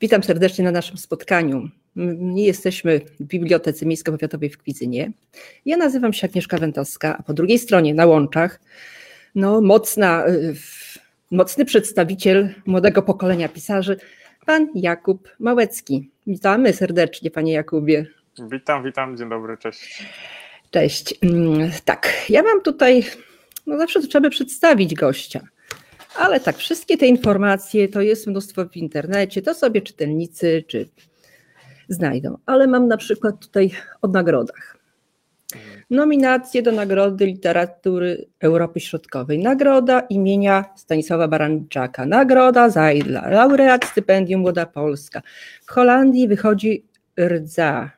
Witam serdecznie na naszym spotkaniu. My jesteśmy w Bibliotece Miejsko-Powiatowej w Kwidzynie. Ja nazywam się Agnieszka Wentowska, a po drugiej stronie na łączach no, mocna, y, mocny przedstawiciel młodego pokolenia pisarzy, pan Jakub Małecki. Witamy serdecznie, panie Jakubie. Witam, witam, dzień dobry, cześć. Cześć. Mm, tak, ja mam tutaj, no zawsze trzeba przedstawić gościa. Ale tak, wszystkie te informacje to jest mnóstwo w internecie, to sobie czytelnicy czy znajdą. Ale mam na przykład tutaj o nagrodach. Nominacje do Nagrody Literatury Europy Środkowej. Nagroda imienia Stanisława Baranczaka. Nagroda Zajdla. Laureat stypendium Młoda Polska. W Holandii wychodzi Rdza.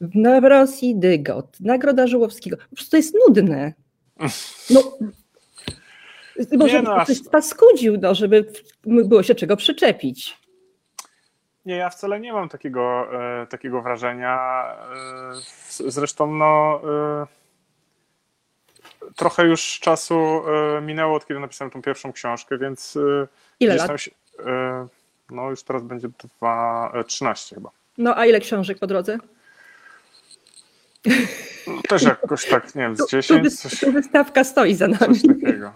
W Rosji Dygot. Nagroda Żułowskiego. Po prostu to jest nudne. No, może no, ktoś spaskudził, no, żeby było się czego przyczepić. Nie, ja wcale nie mam takiego, e, takiego wrażenia. E, zresztą no, e, trochę już czasu e, minęło, od kiedy napisałem tą pierwszą książkę, więc e, Ile lat? Się, e, no już teraz będzie dwa, 13 chyba. No a ile książek po drodze? No, też jakoś tak, nie wiem, z 10. Tu, tu, tu wystawka stoi za nami. Coś takiego.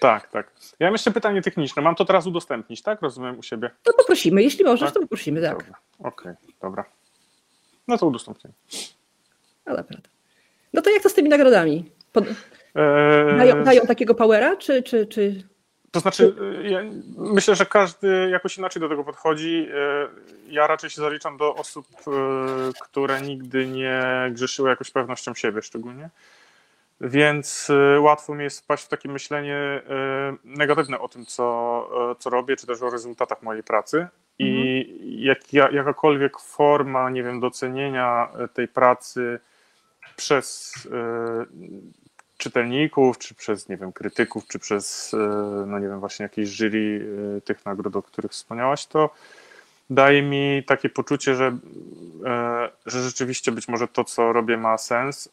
Tak, tak. Ja mam jeszcze pytanie techniczne. Mam to teraz udostępnić, tak? Rozumiem u siebie. No poprosimy, jeśli możesz, tak? to poprosimy, tak. Okej, okay, dobra. No to udostępnię. No dobra. No to jak to z tymi nagrodami? Pod... Eee... Dają, dają, takiego powera, czy, czy, czy... To znaczy, ja myślę, że każdy jakoś inaczej do tego podchodzi. E, ja raczej się zaliczam do osób, e, które nigdy nie grzeszyły jakoś pewnością siebie szczególnie. Więc y, łatwo mi jest wpaść w takie myślenie y, negatywne o tym, co, y, co robię, czy też o rezultatach mojej pracy. I mhm. jak, jakakolwiek forma, nie wiem, docenienia tej pracy przez czytelników, czy przez, nie wiem, krytyków, czy przez, no nie wiem, właśnie jakieś jury tych nagród, o których wspomniałaś, to daje mi takie poczucie, że, że rzeczywiście być może to, co robię, ma sens,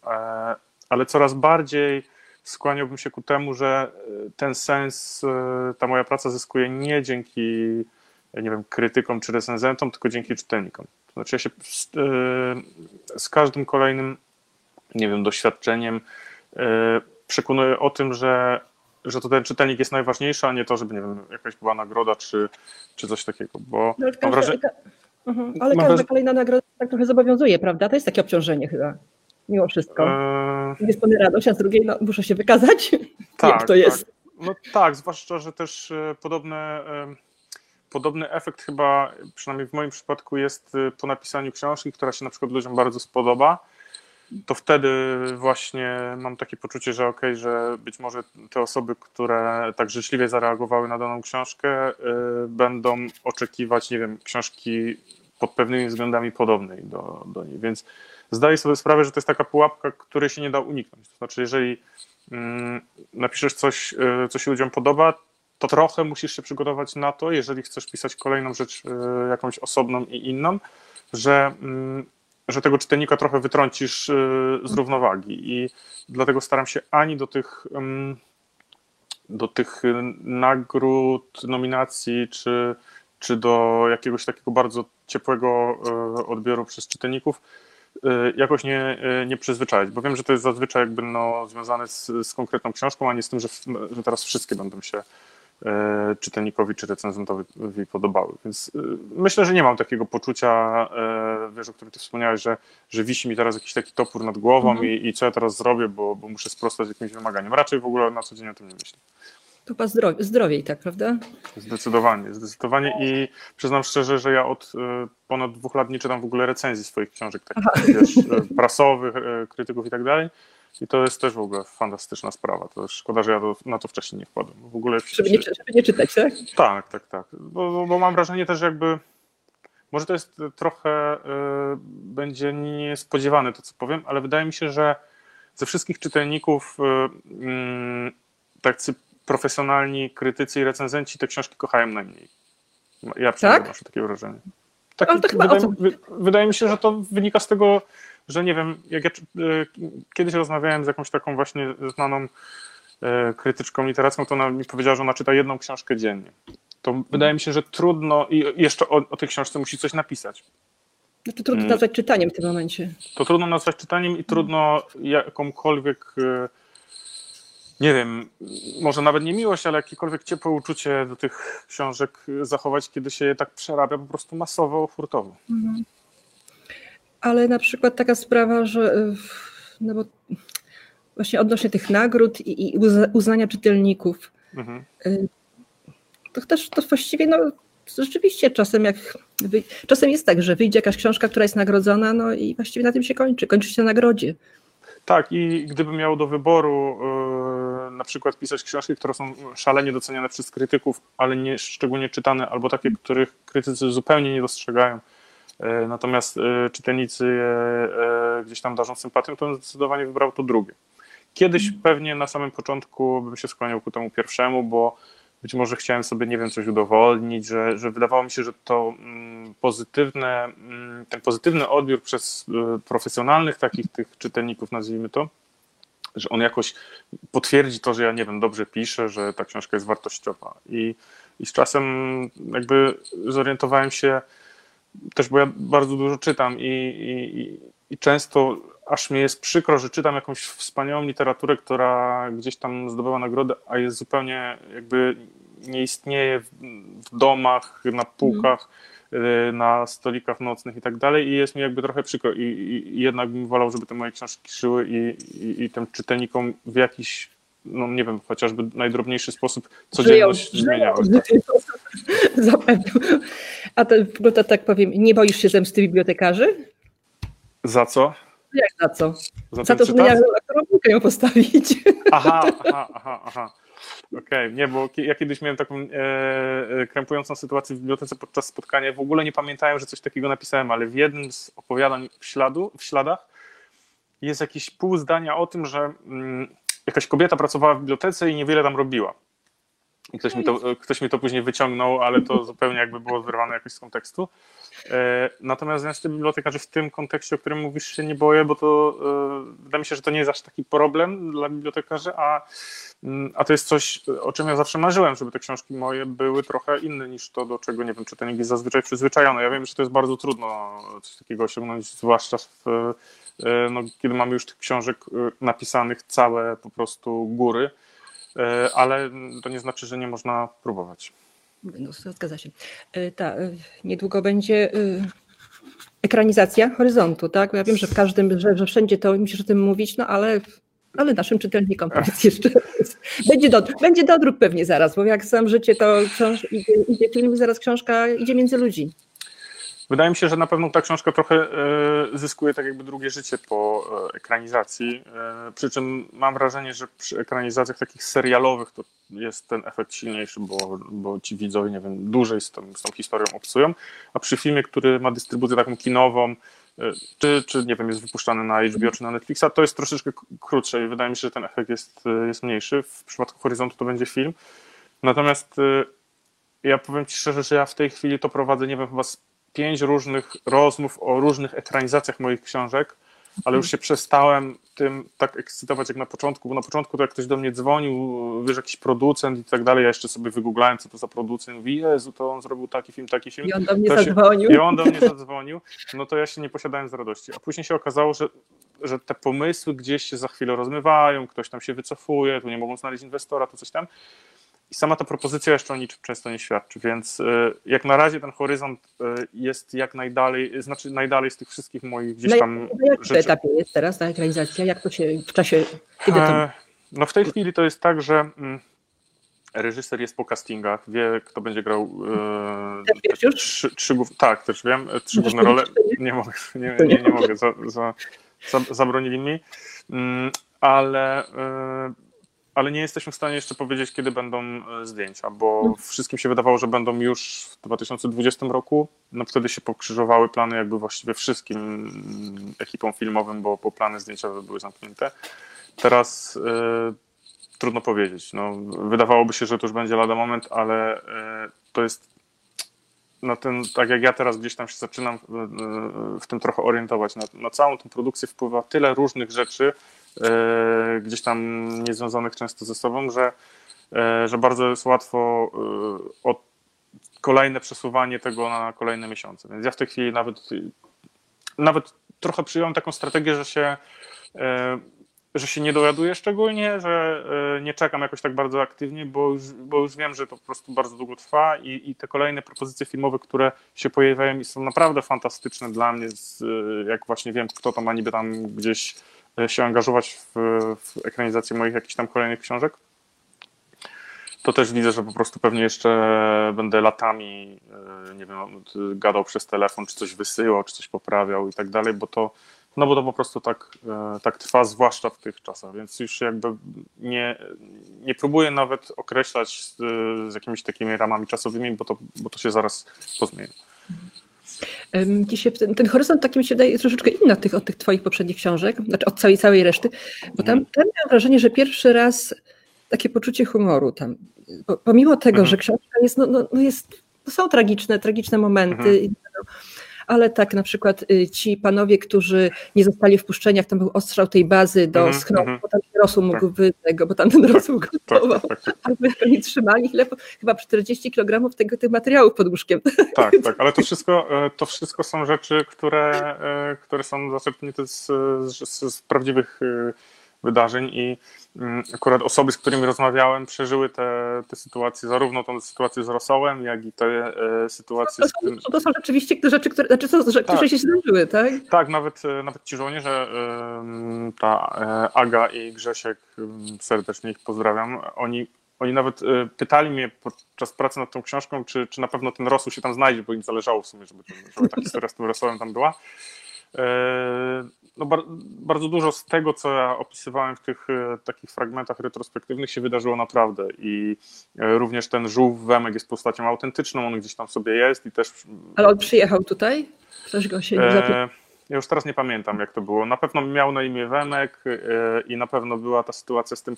ale coraz bardziej skłaniałbym się ku temu, że e, ten sens, e, ta moja praca zyskuje nie dzięki, nie wiem, krytykom czy recenzentom, tylko dzięki czytelnikom. To znaczy ja się z, e, z każdym kolejnym, nie wiem, doświadczeniem przekonuję o tym, że że to ten czytelnik jest najważniejszy, a nie to, żeby, nie wiem, jakaś była nagroda czy, czy coś takiego, bo no, mam wrażenie... Mhm. Ale każda kolejna nagroda tak trochę zobowiązuje, prawda? To jest takie obciążenie chyba mimo wszystko. Eee... Jednej strony radość, a z drugiej no, muszę się wykazać, tak, jak to jest. Tak. No tak, zwłaszcza, że też e, podobne, podobny efekt chyba, przynajmniej w moim przypadku jest e, po napisaniu książki, która się na przykład ludziom bardzo spodoba, to wtedy właśnie mam takie poczucie, że okej, okay, że być może te osoby, które tak życzliwie zareagowały na daną książkę, e, będą oczekiwać, nie wiem, książki pod pewnymi względami podobnej do, do niej. Więc zdaję sobie sprawę, że to jest taka pułapka, której się nie da uniknąć. To znaczy, jeżeli mm, napiszesz coś, y, co się ludziom podoba, to trochę musisz się przygotować na to, jeżeli chcesz pisać kolejną rzecz, y, jakąś osobną i inną, że, mm, że tego czytelnika trochę wytrącisz y, z równowagi. I dlatego staram się ani do tych mm, do tych nagród, nominacji, czy, czy do jakiegoś takiego bardzo ciepłego odbioru przez czytelników Y, jakoś nie, y, nie przyzwyczaić, bo wiem, że to jest zazwyczaj jakby no, związane z, z konkretną książką, a nie z tym, że, że teraz wszystkie będą się czytelnikowi czy recenzentowi podobały. Więc myślę, że nie mam takiego poczucia, wiesz, o którym ty wspomniałeś, że, że wisi mi teraz jakiś taki topór nad głową mhm. i, i co ja teraz zrobię, bo, bo muszę sprostać jakimś wymaganiom. Raczej w ogóle na co dzień o tym nie myślę. To chyba zdrowie, zdrowiej, tak, prawda? Zdecydowanie, zdecydowanie i przyznam szczerze, że ja od y, ponad dwóch lat nie czytam w ogóle recenzji swoich książek, takich wiesz, y, prasowych, y, krytyków i tak dalej. I to jest też w ogóle fantastyczna sprawa. To szkoda, że ja do, na to wcześniej nie wpadłem. W ogóle żeby, nie, żeby nie czytać, tak? Tak, tak, tak. Bo, bo mam wrażenie też jakby, może to jest trochę, y, będzie niespodziewane to, co powiem, ale wydaje mi się, że ze wszystkich czytelników y, y, tacy profesjonalni krytycy i recenzenci te książki kochają najmniej. Ja przynajmniej tak? mam takie wrażenie. Tak, wydaje, wydaje, mi się, że to wynika z tego, że nie wiem, jak ja e, kiedyś rozmawiałem z jakąś taką właśnie znaną e, krytyczką literacką, to ona mi powiedziała, że ona czyta jedną książkę dziennie. to wydaje mi się, że trudno i jeszcze o, o tej książce musi coś napisać. Znaczy trudno mm. nazwać czytaniem w tym momencie. To trudno nazwać czytaniem i trudno jakąkolwiek, e, nie wiem, może nawet nie miłość, ale jakiekolwiek ciepłe uczucie do tych książek zachować, kiedy się je tak przerabia po prostu masowo, hurtowo. Mhm. Ale na przykład taka sprawa, że e, no bo właśnie odnośnie tych nagród i, uznania czytelników, mhm. E, to też to właściwie no, rzeczywiście czasem jak czasem jest tak, że wyjdzie jakaś książka, która jest nagrodzona, no i właściwie na tym się kończy, kończy się na nagrodzie. Tak, i gdybym miał do wyboru yy, na przykład pisać książki, które są szalenie doceniane przez krytyków, ale nie szczególnie czytane, albo takie, których krytycy zupełnie nie dostrzegają, yy, natomiast yy, czytelnicy je gdzieś tam darzą sympatią, to bym zdecydowanie wybrał to drugie. Kiedyś mhm. pewnie na samym początku bym się skłaniał ku temu pierwszemu, bo być może chciałem sobie, nie wiem, coś udowodnić, że, że wydawało mi się, że to mm, pozytywne, mm, ten pozytywny odbiór przez y, profesjonalnych takich tych czytelników, nazwijmy to, że on jakoś potwierdzi to, że ja nie wiem, dobrze piszę, że ta książka jest wartościowa. I, i z czasem jakby zorientowałem się też, bo ja bardzo dużo czytam i, i, i często aż mi jest przykro, że czytam jakąś wspaniałą literaturę, która gdzieś tam zdobyła nagrodę, a jest zupełnie jakby nie istnieje w, domach, na półkach, mm. na stolikach nocnych i tak dalej i jest mi jakby trochę przykro i, i, i jednak bym wolał, żeby te moje książki żyły i, i, i tym czytelnikom w jakiś no nie wiem, chociażby najdrobniejszy sposób codzienność żyją, zmieniały. Zapewne. A to, to tak powiem, nie boisz się zemsty bibliotekarzy? Za co? Jak za co? Za, za to, że ja kierownikę ją postawić. Aha, aha, aha, aha. Okej, okay. nie, bo ja kiedyś miałem taką e, e, krępującą sytuację w bibliotece podczas spotkania. W ogóle nie pamiętałem, że coś takiego napisałem, ale w jednym z opowiadań w, śladu, w śladach jest jakieś pół zdania o tym, że mm, jakaś kobieta pracowała w bibliotece i niewiele tam robiła. I ktoś mi, to, ktoś mi to później wyciągnął, ale to zupełnie jakby było wyrwane jakoś z kontekstu. E, natomiast ja z tym bibliotekarzy w tym kontekście, o którym mówisz, się nie boję, bo to e, wydaje mi się, że to nie jest aż taki problem dla bibliotekarzy, a, mm, a to jest coś, o czym ja zawsze marzyłem, żeby te książki moje były trochę inne niż to, do czego, nie wiem, czytelnik jest zazwyczaj przyzwyczajony. Ja wiem, że to jest bardzo trudno coś takiego osiągnąć, zwłaszcza w, e, no, kiedy mamy już tych książek napisanych całe po prostu góry ale to nie znaczy, że nie można próbować. No, zgadza się. E, ta, e, niedługo będzie ekranizacja horyzontu, tak? Ja wiem, że w każdym, że, że wszędzie to musisz o tym mówić, no ale, ale naszym czytelnikom powiedz jeszcze. Będzie, do, będzie dodruk pewnie zaraz, bo jak sam życie, to książ, idzie, idzie film i zaraz książka idzie między ludzi. Wydaje mi się, że na pewno ta książka trochę e, zyskuje tak jakby drugie życie po e, ekranizacji. E, przy czym mam wrażenie, że przy ekranizacjach takich serialowych to jest ten efekt silniejszy, bo, bo ci widzowie, nie wiem, dłużej z tą, z tą historią obcują. A przy filmie, który ma dystrybucję taką kinową, czy, czy nie wiem, jest wypuszczany na HBO czy na Netflixa, to jest troszeczkę krótsze i wydaje mi się, że ten efekt jest, jest mniejszy. W przypadku Horyzontu to będzie film. Natomiast ja powiem Ci szczerze, że ja w tej chwili to prowadzę, nie wiem, chyba z pięć różnych rozmów o różnych ekranizacjach moich książek, ale już się przestałem tym tak ekscytować jak na początku, bo na początku to jak ktoś do mnie dzwonił, wiesz, jakiś producent i tak dalej, ja jeszcze sobie wygooglałem, co to za producent, mówi, Jezu, to on zrobił taki film, taki film. I on do mnie to zadzwonił. Się, I on do mnie zadzwonił, no to ja się nie posiadałem z radości. A później się okazało, że, że te pomysły gdzieś się za chwilę rozmywają, ktoś tam się wycofuje, tu nie mogą znaleźć inwestora, tu coś tam. I sama ta propozycja jeszcze o niczym często nie świadczy, więc y, jak na razie ten horyzont y, jest jak najdalej, znaczy najdalej z tych wszystkich moich gdzieś tam Na jakim etapie jest teraz ta realizacja? Jak to się w czasie, kiedy to... E, no w tej chwili to jest tak, że mm, reżyser jest po castingach, wie kto będzie grał e, też już? Trzy, trzy, tak, też wiem, trzy główne role, nie mogę, nie, nie, nie mogę, za, za, za, zabronili mi, mm, ale e, ale nie jesteśmy w stanie jeszcze powiedzieć, kiedy będą e, zdjęcia, bo mhm. wszystkim się wydawało, że będą już w 2020 roku. No wtedy się pokrzyżowały plany jakby właściwie wszystkim mm, ekipom filmowym, bo, bo plany zdjęciowe były zamknięte. Teraz y, trudno powiedzieć. No, wydawałoby się, że to już będzie lada moment, ale y, to jest na ten, tak jak ja teraz gdzieś tam się zaczynam w, tym trochę orientować, na, na całą tę produkcję wpływa tyle różnych rzeczy, E, gdzieś tam niezwiązanych często ze sobą, że, e, że bardzo jest łatwo e, od, kolejne przesuwanie tego na kolejne miesiące. Więc ja w tej chwili nawet, nawet trochę przyjąłem taką strategię, że się, e, że się nie dojaduję szczególnie, że e, nie czekam jakoś tak bardzo aktywnie, bo już, bo już wiem, że to po prostu bardzo długo trwa i, i te kolejne propozycje filmowe, które się pojawiają i są naprawdę fantastyczne dla mnie, jak właśnie wiem, kto to ma niby tam gdzieś się angażować w, w ekranizację moich jakichś tam kolejnych książek to też widzę, że po prostu pewnie jeszcze będę latami, e, nie wiem, gadał przez telefon, czy coś wysyłał, czy coś poprawiał i tak dalej, bo to, no bo to po prostu tak, e, tak trwa, zwłaszcza w tych czasach, więc już jakby nie, nie próbuję nawet określać z, z jakimiś takimi ramami czasowymi, bo to, bo to się zaraz pozmieni. Dzisiaj ten, ten, horyzont taki mi się daje troszeczkę inny od tych, od tych twoich poprzednich książek, znaczy od całej, całej reszty, bo tam, tam miałem wrażenie, że pierwszy raz takie poczucie humoru tam. Pomimo tego, mhm. że książka jest, no, no, no jest, to są tragiczne, tragiczne momenty, mhm. Ale tak na przykład y, ci panowie, którzy nie zostali wpuszczeni, jak tam był ostrzał tej bazy do mhm. schronu, mhm. bo tam rosół mógł tak. tego, bo tam ten rosół tak, gotował, tak, tak, albo jak oni trzymali chleb, chyba 40 kg tego, tych materiałów pod łóżkiem. Tak, tak, ale to wszystko, e, to wszystko są rzeczy, które, e, które są zaczerpnięte z, z, z prawdziwych e, wydarzeń i mm, akurat osoby, z którymi rozmawiałem, przeżyły te, te sytuacje, zarówno tą sytuację z rosołem, jak i te e, sytuacje... No to, są, to są rzeczywiście te rzeczy, które, znaczy, że, tak. które się zdarzyły, tak? Tak, nawet, e, nawet ci żołnierze, ta e, Aga i Grzesiek, serdecznie ich pozdrawiam, oni oni nawet pytali mnie podczas pracy nad tą książką, czy, czy na pewno ten rosół się tam znajdzie, bo im zależało w sumie, żeby, żeby ta historia z tym rosołem tam była no, bar bardzo dużo z tego, co ja opisywałem w tych e, takich fragmentach retrospektywnych się wydarzyło naprawdę i e, również ten żółw Wemek jest postacią autentyczną, on gdzieś tam sobie jest i też... Ale on przyjechał tutaj? Ktoś go się e, Ja już teraz nie pamiętam, jak to było. Na pewno miał na imię Wemek e, i na pewno była ta sytuacja z, tym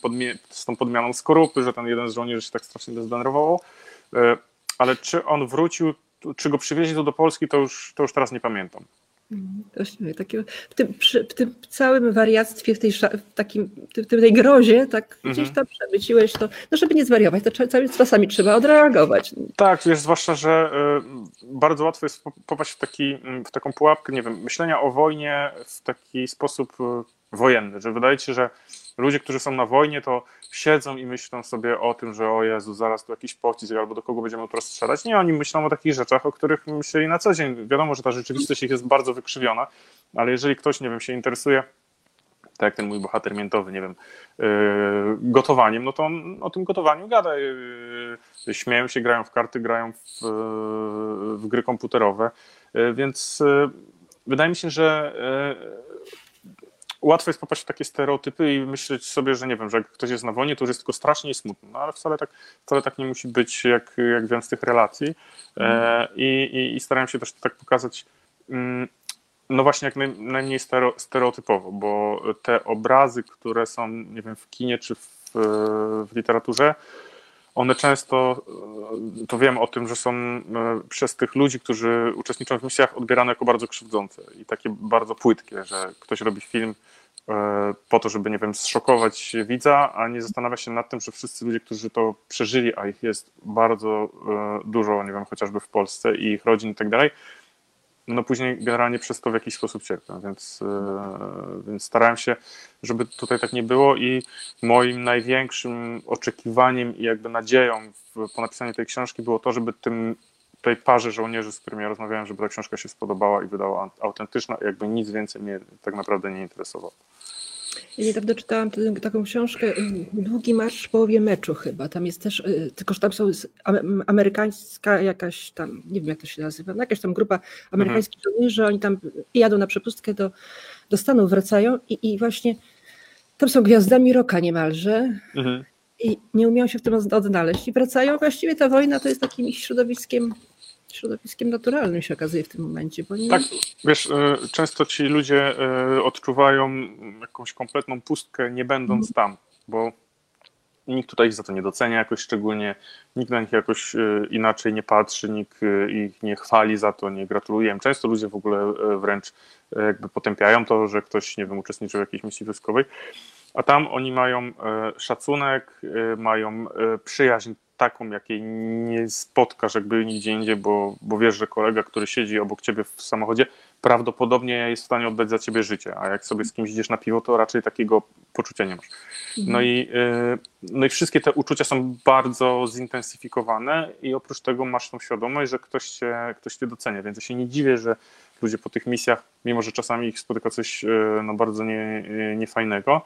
z tą podmianą skorupy, że ten jeden z żołnierzy się tak strasznie zdenerwował. E, ale czy on wrócił, czy go przywieźli tu do Polski, to już, to już teraz nie pamiętam. Właśnie, takie, w, tym, w tym całym wariactwie, w tej, w takim, w tej grozie, tak mhm. gdzieś tam przemyciłeś to, no żeby nie zwariować, to czasami trzeba odreagować. Tak, wiesz, zwłaszcza, że y, bardzo łatwo jest popaść w, taki, w taką pułapkę, nie wiem, myślenia o wojnie w taki sposób y, wojenny, że wydaje ci się, że ludzie, którzy są na wojnie, to siedzą i myślą sobie o tym, że o Jezu, zaraz tu jakiś pocisk, albo do kogo będziemy teraz strzelać. Nie, oni myślą o takich rzeczach, o których myśleli na co dzień. Wiadomo, że ta rzeczywistość ich jest bardzo wykrzywiona, ale jeżeli ktoś, nie wiem, się interesuje tak jak ten mój bohater miętowy, nie wiem, yy, gotowaniem, no to on o tym gotowaniu gada. Yy, śmieją się, grają w karty, grają w, yy, w gry komputerowe, więc wydaje mi się, że łatwo jest popaść w takie stereotypy i myśleć sobie, że nie wiem, że jak ktoś jest na wojnie, to już jest tylko strasznie i smutno, no, ale wcale tak, wcale tak nie musi być, jak, jak wiem z tych relacji. E, i, i, i starałem się też tak pokazać mm, no właśnie jak najmniej stereotypowo, bo te obrazy, które są, nie wiem, w kinie czy w, w literaturze, one często, e, to wiem o tym, że są e, przez tych ludzi, którzy uczestniczą w misjach, odbierane jako bardzo krzywdzące i takie bardzo płytkie, że ktoś robi film e, po to, żeby, nie wiem, zszokować widza, a nie zastanawia się nad tym, że wszyscy ludzie, którzy to przeżyli, a ich jest bardzo dużo, nie wiem, chociażby w Polsce i ich rodzin i tak dalej, no później generalnie przez to w jakiś sposób cierpią, więc, e, więc starałem się, żeby tutaj tak nie było i moim największym oczekiwaniem i jakby nadzieją po napisaniu tej książki było to, żeby tym tej parze żołnierzy, z którymi ja rozmawiałem, żeby ta książka się spodobała i wydała autentyczna, jakby nic więcej mnie tak naprawdę nie interesowało. Ja niedawno czytałam taką książkę y, Długi marsz w połowie meczu chyba. Tam jest też, y, tylko że tam są amerykańska jakaś tam, nie wiem jak to się nazywa, no jakaś tam grupa amerykańskich mhm. żołnierzy, oni tam jadą na przepustkę do, do Stanów, wracają i, i właśnie tam są gwiazdami roka niemalże. Mhm. I nie umieją się w tym odnaleźć i wracają. Właściwie ta wojna to jest takim środowiskiem środowiskiem naturalnym się okazuje w tym momencie. Bo nie... Tak, wiesz, e, często ci ludzie e, odczuwają jakąś kompletną pustkę, nie będąc mhm. tam, bo nikt tutaj ich za to nie docenia jakoś szczególnie, nikt na nich jakoś e, inaczej nie patrzy, nikt ich nie chwali za to, nie gratuluje. Często ludzie w ogóle wręcz jakby potępiają to, że ktoś, nie wiem, uczestniczył w jakiejś misji wojskowej. A tam oni mają szacunek, mają przyjaźń taką, jakiej nie spotkasz jakby nigdzie indziej, bo, bo wiesz, że kolega, który siedzi obok ciebie w samochodzie, prawdopodobnie jest w stanie oddać za ciebie życie, a jak sobie z kimś idziesz na piwo, to raczej takiego poczucia nie masz. No i, no i wszystkie te uczucia są bardzo zintensyfikowane i oprócz tego masz tą świadomość, że ktoś cię, ktoś cię docenia, więc ja się nie dziwię, że ludzie po tych misjach, mimo że czasami ich spotyka coś no, bardzo nie, niefajnego,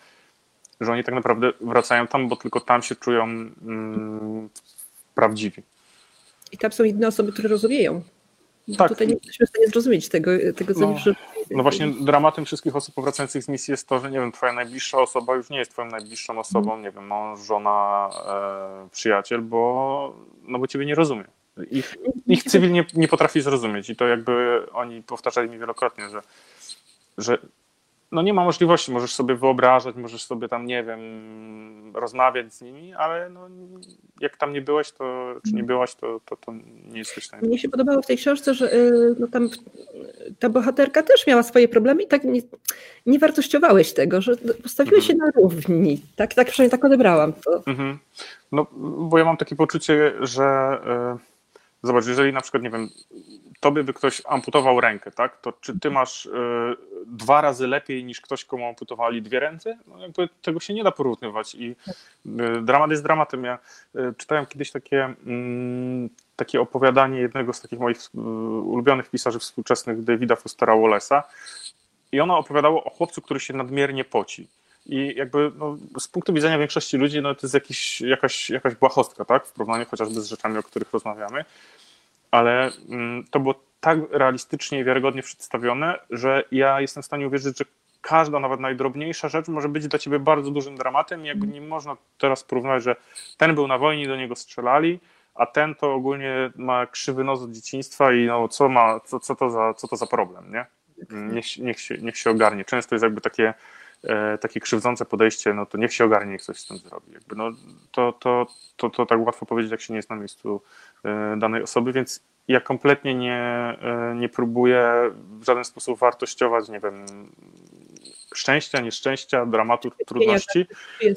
że oni tak naprawdę wracają tam, bo tylko tam się czują mm, prawdziwi. I tam są inne osoby, które rozumieją. Tak. Tutaj nie jesteśmy w stanie zrozumieć tego, tego co no, no właśnie dramatem wszystkich osób powracających z misji jest to, że nie wiem, twoja najbliższa osoba już nie jest twoją najbliższą osobą, mm. nie wiem, mąż, żona, e, przyjaciel, bo, no bo ciebie nie rozumie. Ich, ich cywil nie, nie potrafi zrozumieć i to jakby oni powtarzali mi wielokrotnie, że, że no nie ma możliwości, możesz sobie wyobrażać, możesz sobie tam, nie wiem, rozmawiać z nimi, ale no, jak tam nie byłeś, to, czy nie byłaś, to, to, to nie jesteś w stanie. Mnie się podobało w tej książce, że y, no tam ta bohaterka też miała swoje problemy i tak nie, nie wartościowałeś tego, że postawiłeś mhm. się na równi. Tak, tak przynajmniej tak odebrałam to. Mhm. No, bo ja mam takie poczucie, że y, zobacz, jeżeli na przykład, nie wiem, tobie by ktoś amputował rękę, tak? To czy ty masz y, dwa razy lepiej niż ktoś, komu amputowali dwie ręce? No jakby tego się nie da porównywać i y, dramat jest dramatem. Ja y, czytałem kiedyś takie, mm, takie opowiadanie jednego z takich moich ulubionych pisarzy współczesnych, Davida Fostera Wallace'a i ono opowiadało o chłopcu, który się nadmiernie poci. I jakby no, z punktu widzenia większości ludzi no, to jest jakiś, jakaś, jakaś błahostka, tak? W porównaniu chociażby z rzeczami, o których rozmawiamy ale mm, to było tak realistycznie i wiarygodnie przedstawione, że ja jestem w stanie uwierzyć, że każda, nawet najdrobniejsza rzecz może być dla ciebie bardzo dużym dramatem jakby nie można teraz porównać, że ten był na wojnie do niego strzelali, a ten to ogólnie ma krzywy nos od dzieciństwa i no co ma, co, co, to, za, co to za problem, nie? Niech, niech, się, niech się ogarnie. Często jest jakby takie, takie krzywdzące podejście, no to niech się ogarnie, niech coś z tym zrobi. Jakby no, to, to, to, to tak łatwo powiedzieć, jak się nie jest na miejscu E, danej osoby, więc ja kompletnie nie, e, nie próbuję w żaden sposób wartościować, nie wiem, szczęścia, nieszczęścia, dramatu, trudności.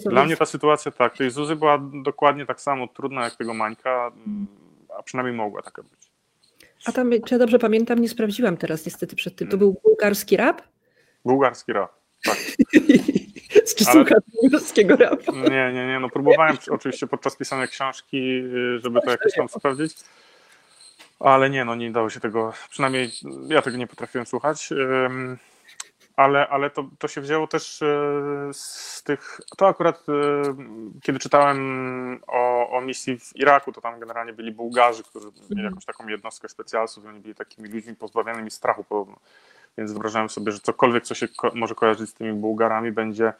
Dla mnie ta sytuacja tak, tej Zuzy była dokładnie tak samo trudna jak tego Mańka, a przynajmniej mogła taka być. A tam, czy ja dobrze pamiętam, nie sprawdziłam teraz niestety przed tym, to był bułgarski rap? Bułgarski rap, tak. Czy Ale... słuchasz bułgarskiego rapu? Nie, nie, nie. No próbowałem oczywiście podczas pisania książki, żeby to jakoś tam sprawdzić. Ale nie, no nie dało się tego, przynajmniej ja tego nie potrafiłem słuchać. Ale, ale to, to się wzięło też e, z tych. To akurat, e, kiedy czytałem o, o misji w Iraku, to tam generalnie byli Bułgarzy, którzy mieli mhm. jakąś taką jednostkę specjalców i oni byli takimi ludźmi pozbawionymi strachu podobno. Więc wyobrażałem sobie, że cokolwiek, co się ko może kojarzyć z tymi Bułgarami, będzie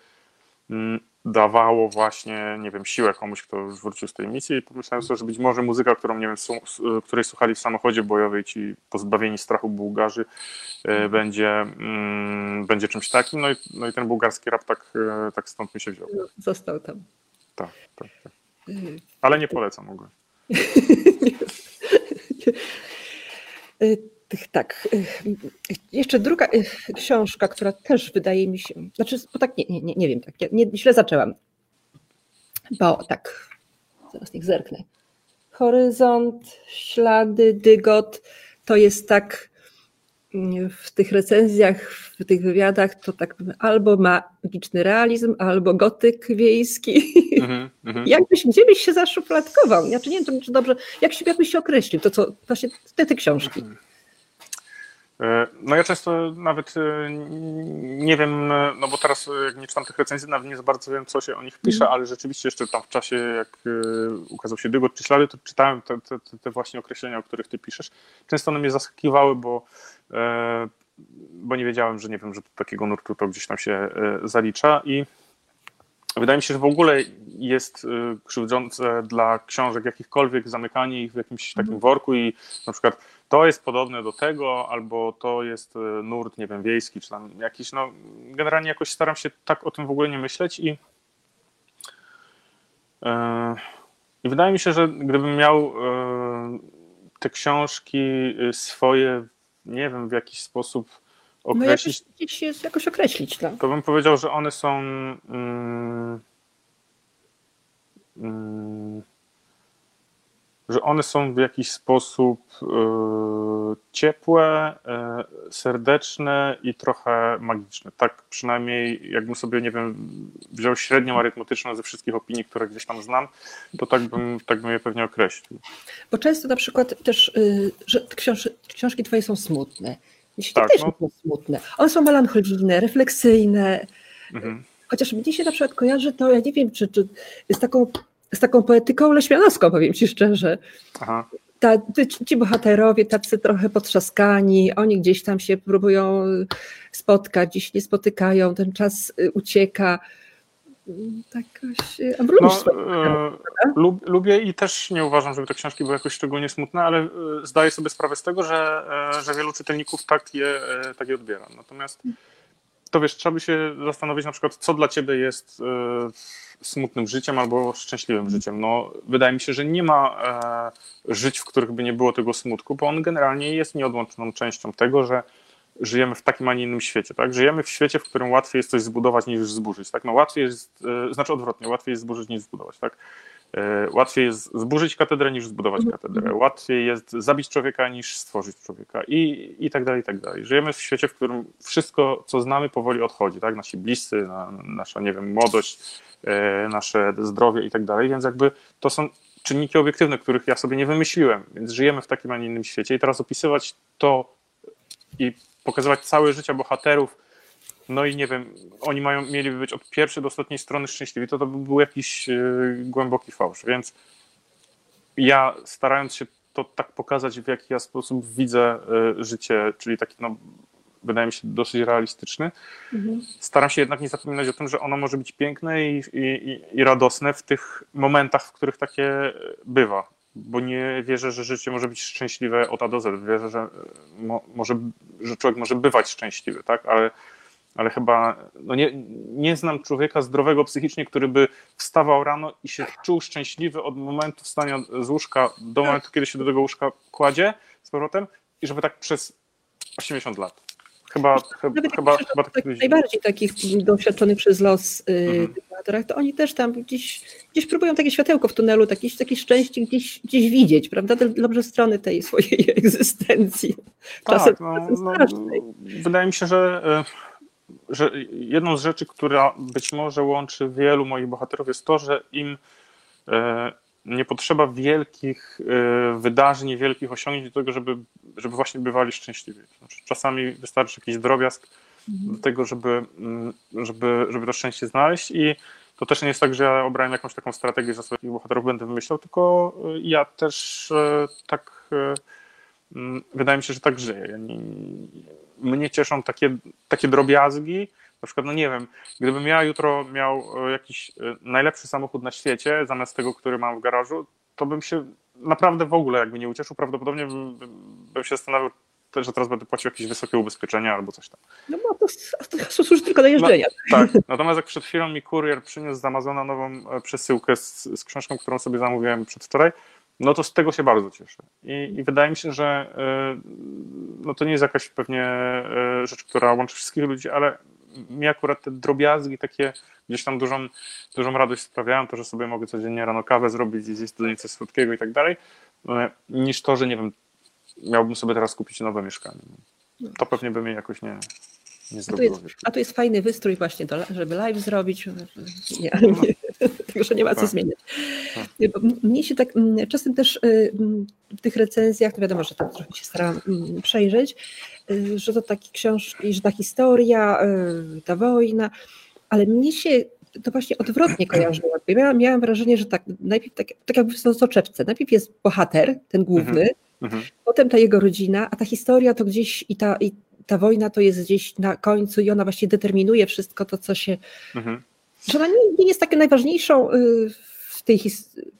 mm, dawało właśnie, nie wiem, siłę komuś, kto już wrócił z tej misji i pomyślałem sobie, że być może muzyka, którą, nie wiem, której słuchali w samochodzie bojowej ci pozbawieni strachu Bułgarzy e, będzie, mm, będzie czymś takim, no i, no i ten bułgarski rap tak, e, tak stąd mi się wziął. No, został tam. Tak, tak, tak. Y, Ale nie polecam ogólnie. Tak. Jeszcze druga książka, która też wydaje mi się, znaczy, bo tak nie, nie, nie wiem, tak, nie, źle zaczęłam. Bo tak, zaraz niech zerknę. Horyzont, ślady, dygot, to jest tak w tych recenzjach, w tych wywiadach, to tak albo magiczny realizm, albo gotyk wiejski. Mm -hmm. Jakbyś, gdzie byś się zaszufladkował? Ja czy nie wiem, czy dobrze, jak się, jakbyś się określił, to co, właśnie te, te książki. Mm -hmm. E, no ja często nawet e, nie wiem, no bo teraz jak nie czytam tych recenzji, nawet nie za bardzo wiem, co się o nich pisze, mhm. ale rzeczywiście jeszcze tam w czasie, jak e, ukazał się Dygot czy Ślady, to czytałem te, te, te, właśnie określenia, o których ty piszesz. Często one mnie zaskakiwały, bo, bo nie wiedziałem, że nie wiem, że do takiego nurtu to gdzieś tam się zalicza i Wydaje mi się, że w ogóle jest krzywdzące dla książek jakichkolwiek zamykanie ich w jakimś takim mhm. worku i na przykład to jest podobne do tego, albo to jest e, nurt, nie wiem, wiejski, czy tam jakiś, no generalnie jakoś staram się tak o tym w ogóle nie myśleć i e, i wydaje mi się, że gdybym miał te książki swoje, nie wiem, w jakiś sposób określić. No jakoś, gdzieś jakoś określić. No. To bym powiedział, że one są. Mm, mm, że one są w jakiś sposób y, ciepłe, y, serdeczne i trochę magiczne. Tak przynajmniej jakbym sobie, nie wiem, wziął średnią arytmetyczną ze wszystkich opinii, które gdzieś tam znam, to tak bym, tak bym je pewnie określił. Bo często na przykład też, y, że książ książki twoje są smutne. Jeśli tak, też no. są smutne. One są melancholijne, refleksyjne. Mhm. Chociaż mnie się na przykład kojarzy to, ja nie wiem, czy, czy z taką z taką poetyką leśmianowską, powiem ci szczerze. Aha. Ta, ci bohaterowie tacy trochę potrzaskani, oni gdzieś tam się próbują spotkać, gdzieś nie spotykają, ten czas y, ucieka. Tak, a lubisz no, e, lub, Lubię i też nie uważam, żeby te książki były jakoś szczególnie smutne, ale e, zdaję sobie sprawę z tego, że, e, że wielu czytelników tak je, tak je odbiera. Natomiast to wiesz, trzeba by się zastanowić na przykład, co dla ciebie jest smutnym życiem albo szczęśliwym życiem. No, wydaje mi się, że nie ma żyć, w których by nie było tego smutku, bo on generalnie jest nieodłączną częścią tego, że żyjemy w takim, a nie innym świecie. Tak? Żyjemy w świecie, w którym łatwiej jest coś zbudować niż zburzyć. Tak? No, łatwiej jest, e, znaczy odwrotnie, łatwiej jest zburzyć niż zbudować. Tak? E, łatwiej jest zburzyć katedrę niż zbudować mhm. katedrę. Łatwiej jest zabić człowieka niż stworzyć człowieka i, i tak dalej, i tak dalej. Żyjemy w świecie, w którym wszystko, co znamy, powoli odchodzi. Tak? Nasi bliscy, na, nasza, nie wiem, młodość, e, nasze zdrowie i tak dalej, więc jakby to są czynniki obiektywne, których ja sobie nie wymyśliłem, więc żyjemy w takim, a nie innym świecie i teraz opisywać to i pokazywać całe życie bohaterów. No i nie wiem, oni mają, mieliby być od pierwszej do ostatniej strony szczęśliwi, to to by był jakiś yy, głęboki fałsz, więc ja starając się to tak pokazać, w jaki ja sposób widzę yy, życie, czyli taki, no, wydaje mi się dosyć realistyczny, mhm. staram się jednak nie zapominać o tym, że ono może być piękne i, i, i radosne w tych momentach, w których takie bywa bo nie wierzę, że życie może być szczęśliwe od A do Z. Wierzę, że, mo, może, że człowiek może bywać szczęśliwy, tak? ale ale chyba no nie, nie znam człowieka zdrowego psychicznie, który by wstawał rano i się czuł szczęśliwy od momentu wstania z łóżka do momentu, kiedy się do tego łóżka kładzie z powrotem i żeby tak przez 80 lat. Chyba, chyba, chyba, chyba tak, tak Najbardziej takich doświadczonych przez los y, mhm. to oni też tam gdzieś, gdzieś próbują takie światełko w tunelu, takie, takie szczęście gdzieś, gdzieś widzieć, prawda? Dobrze strony tej swojej egzystencji. Czasem tak, no, no, wydaje mi się, że y, że jedną z rzeczy, która być może łączy wielu moich bohaterów, jest to, że im e, nie potrzeba wielkich e, wydarzeń, wielkich osiągnięć do tego, żeby, żeby właśnie bywali szczęśliwi. Znaczy, czasami wystarczy jakiś drobiazg. Do tego, żeby, mm, żeby, żeby to szczęście znaleźć i to też nie jest tak, że ja obrałem jakąś taką strategię, że swoich bohaterów będę wymyślał, tylko e, ja też tak mm, wydaje mi się, że tak żyję. Mnie cieszą takie, takie drobiazgi. Na przykład, no nie wiem, gdybym ja jutro miał jakiś najlepszy samochód na świecie, zamiast tego, który mam w garażu, to bym się naprawdę w ogóle jakby nie ucieszył. Prawdopodobnie bym, bym się zastanawiał, że teraz będę płacił jakieś wysokie ubezpieczenia albo coś tam. No bo to, to służy tylko do jeżdżenia. No, tak, natomiast jak przed chwilą mi kurier przyniósł z Amazona nową e, przesyłkę z, z książką, którą sobie zamówiłem przedwczoraj, no to z tego się bardzo cieszę. I, i wydaje mi się, że e, no to nie jest jakaś pewnie e, rzecz, która łączy wszystkich ludzi, ale mi akurat te drobiazgi takie gdzieś tam dużą, dużą radość sprawiają, to, że sobie mogę codziennie rano kawę zrobić i zjeść do niej coś słodkiego i tak dalej, niż to, że nie wiem, miałbym sobie teraz kupić nowe mieszkanie. To pewnie by mnie jakoś nie, nie a, tu jest, a tu jest fajny wystrój właśnie, do, żeby live zrobić. Nie, nie, tego, że nie ma co tak. zmieniać. Tak. Mnie się tak czasem też y, w tych recenzjach, to wiadomo, że tam trochę się staram przejrzeć, y, że to takie książki, że ta historia, y, ta wojna, ale mnie się to właśnie odwrotnie kojarzyło. Miałam, miałam wrażenie, że tak, najpierw tak, tak jakby w soczewce. Najpierw jest bohater, ten główny, mhm. Mhm. potem ta jego rodzina, a ta historia to gdzieś i ta, i ta wojna to jest gdzieś na końcu i ona właśnie determinuje wszystko to, co się. Mhm. Że ona nie, nie jest taką najważniejszą y, w tej historii.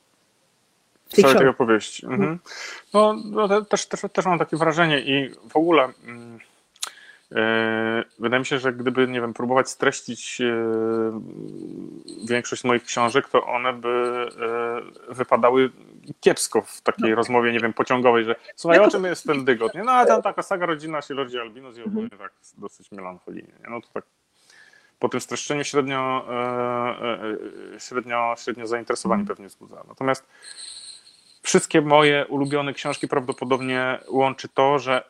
W tej tej opowieści. Mhm. mhm. No, no też, też, też mam takie wrażenie i w ogóle mm, wydaje mi się, że gdyby, nie wiem, próbować streścić e, większość moich książek, to one by e, wypadały kiepsko w takiej no. rozmowie, nie wiem, pociągowej, że słuchaj, o czym jest ten dygot? Nie? No a tam taka saga rodzina się rodzi albinus i ogólnie tak dosyć melancholijnie. Nie? No to tak po tym streszczeniu średnio, średnio, średnio zainteresowanie pewnie wzbudza. Natomiast wszystkie moje ulubione książki prawdopodobnie łączy to, że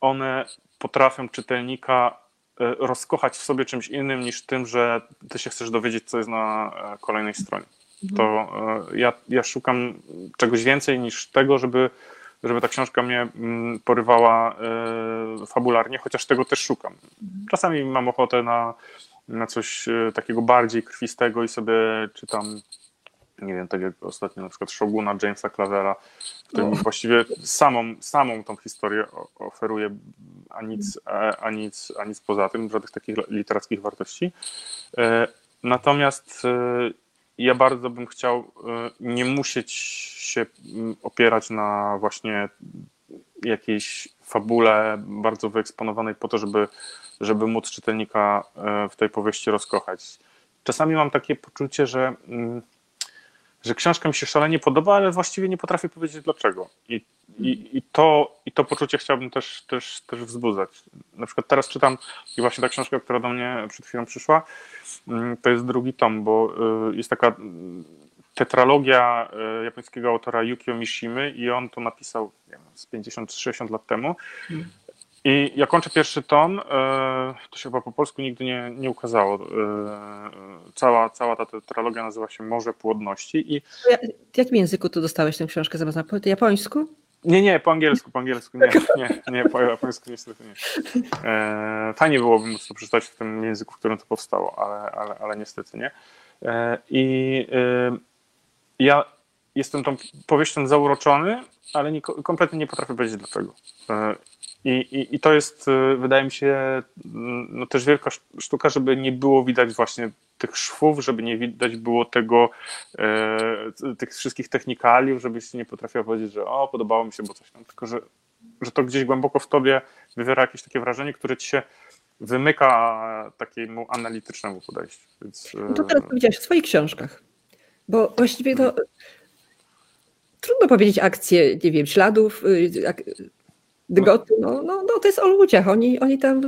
one potrafią czytelnika e, rozkochać w sobie czymś innym niż tym, że ty się chcesz dowiedzieć, co jest na e, kolejnej stronie. Mhm. To e, ja, ja szukam czegoś więcej niż tego, żeby, żeby ta książka mnie mm, porywała fabularnie, chociaż tego też szukam. Mhm. Czasami mam ochotę na, na coś takiego bardziej krwistego i sobie czytam nie wiem, tak jak ostatnio na przykład Shoguna Jamesa Clavera, który mi właściwie samą, samą tą historię oferuje, a nic, a, nic, a nic poza tym, żadnych takich literackich wartości. E, natomiast e, ja bardzo bym chciał e, nie musieć się opierać na właśnie jakiejś fabule bardzo wyeksponowanej po to, żeby, żeby móc czytelnika w tej powieści rozkochać. Czasami mam takie poczucie, że że książka mi się szalenie podoba, ale właściwie nie potrafię powiedzieć dlaczego. I, i, i, to, i to poczucie chciałbym też, też, też wzbudzać. Na przykład teraz czytam i właśnie ta książka, która do mnie przed chwilą przyszła, mm, to jest drugi tom, bo y, jest taka mm, tetralogia y, japońskiego autora Yukio Mishimy i on to napisał nie wiem, z 50-60 lat temu. I ja kończę pierwszy tom, e, to się chyba po polsku nigdy nie, nie ukazało. E, cała, cała ta tetralogia nazywa się Morze Płodności. I... W jakim języku tu dostałeś tę książkę zamiast na po japońsku? Nie, nie, po angielsku, po angielsku, nie, nie, nie po japońsku niestety nie. E, fajnie byłoby móc to przeczytać w tym języku, w którym to powstało, ale, ale, ale niestety nie. I ja jestem tą powieścią zauroczony, ale nie, kompletnie nie potrafię powiedzieć dlaczego. I, i, I to jest, y, wydaje mi się, mm, no też wielka sztuka, żeby nie było widać właśnie tych szwów, żeby nie widać było tego, e, tych wszystkich technikaliów, żebyś nie potrafiła powiedzieć, że o, podobało mi się, bo coś tam, tylko że, że to gdzieś głęboko w tobie wywiera jakieś takie wrażenie, które ci się wymyka takiemu analitycznemu podejściu. Więc, no to teraz powiedziałeś w swoich książkach, bo właściwie to hmm. trudno powiedzieć akcję, nie wiem, śladów, Dygoty, no, no, no to jest o ludziach. Oni, oni tam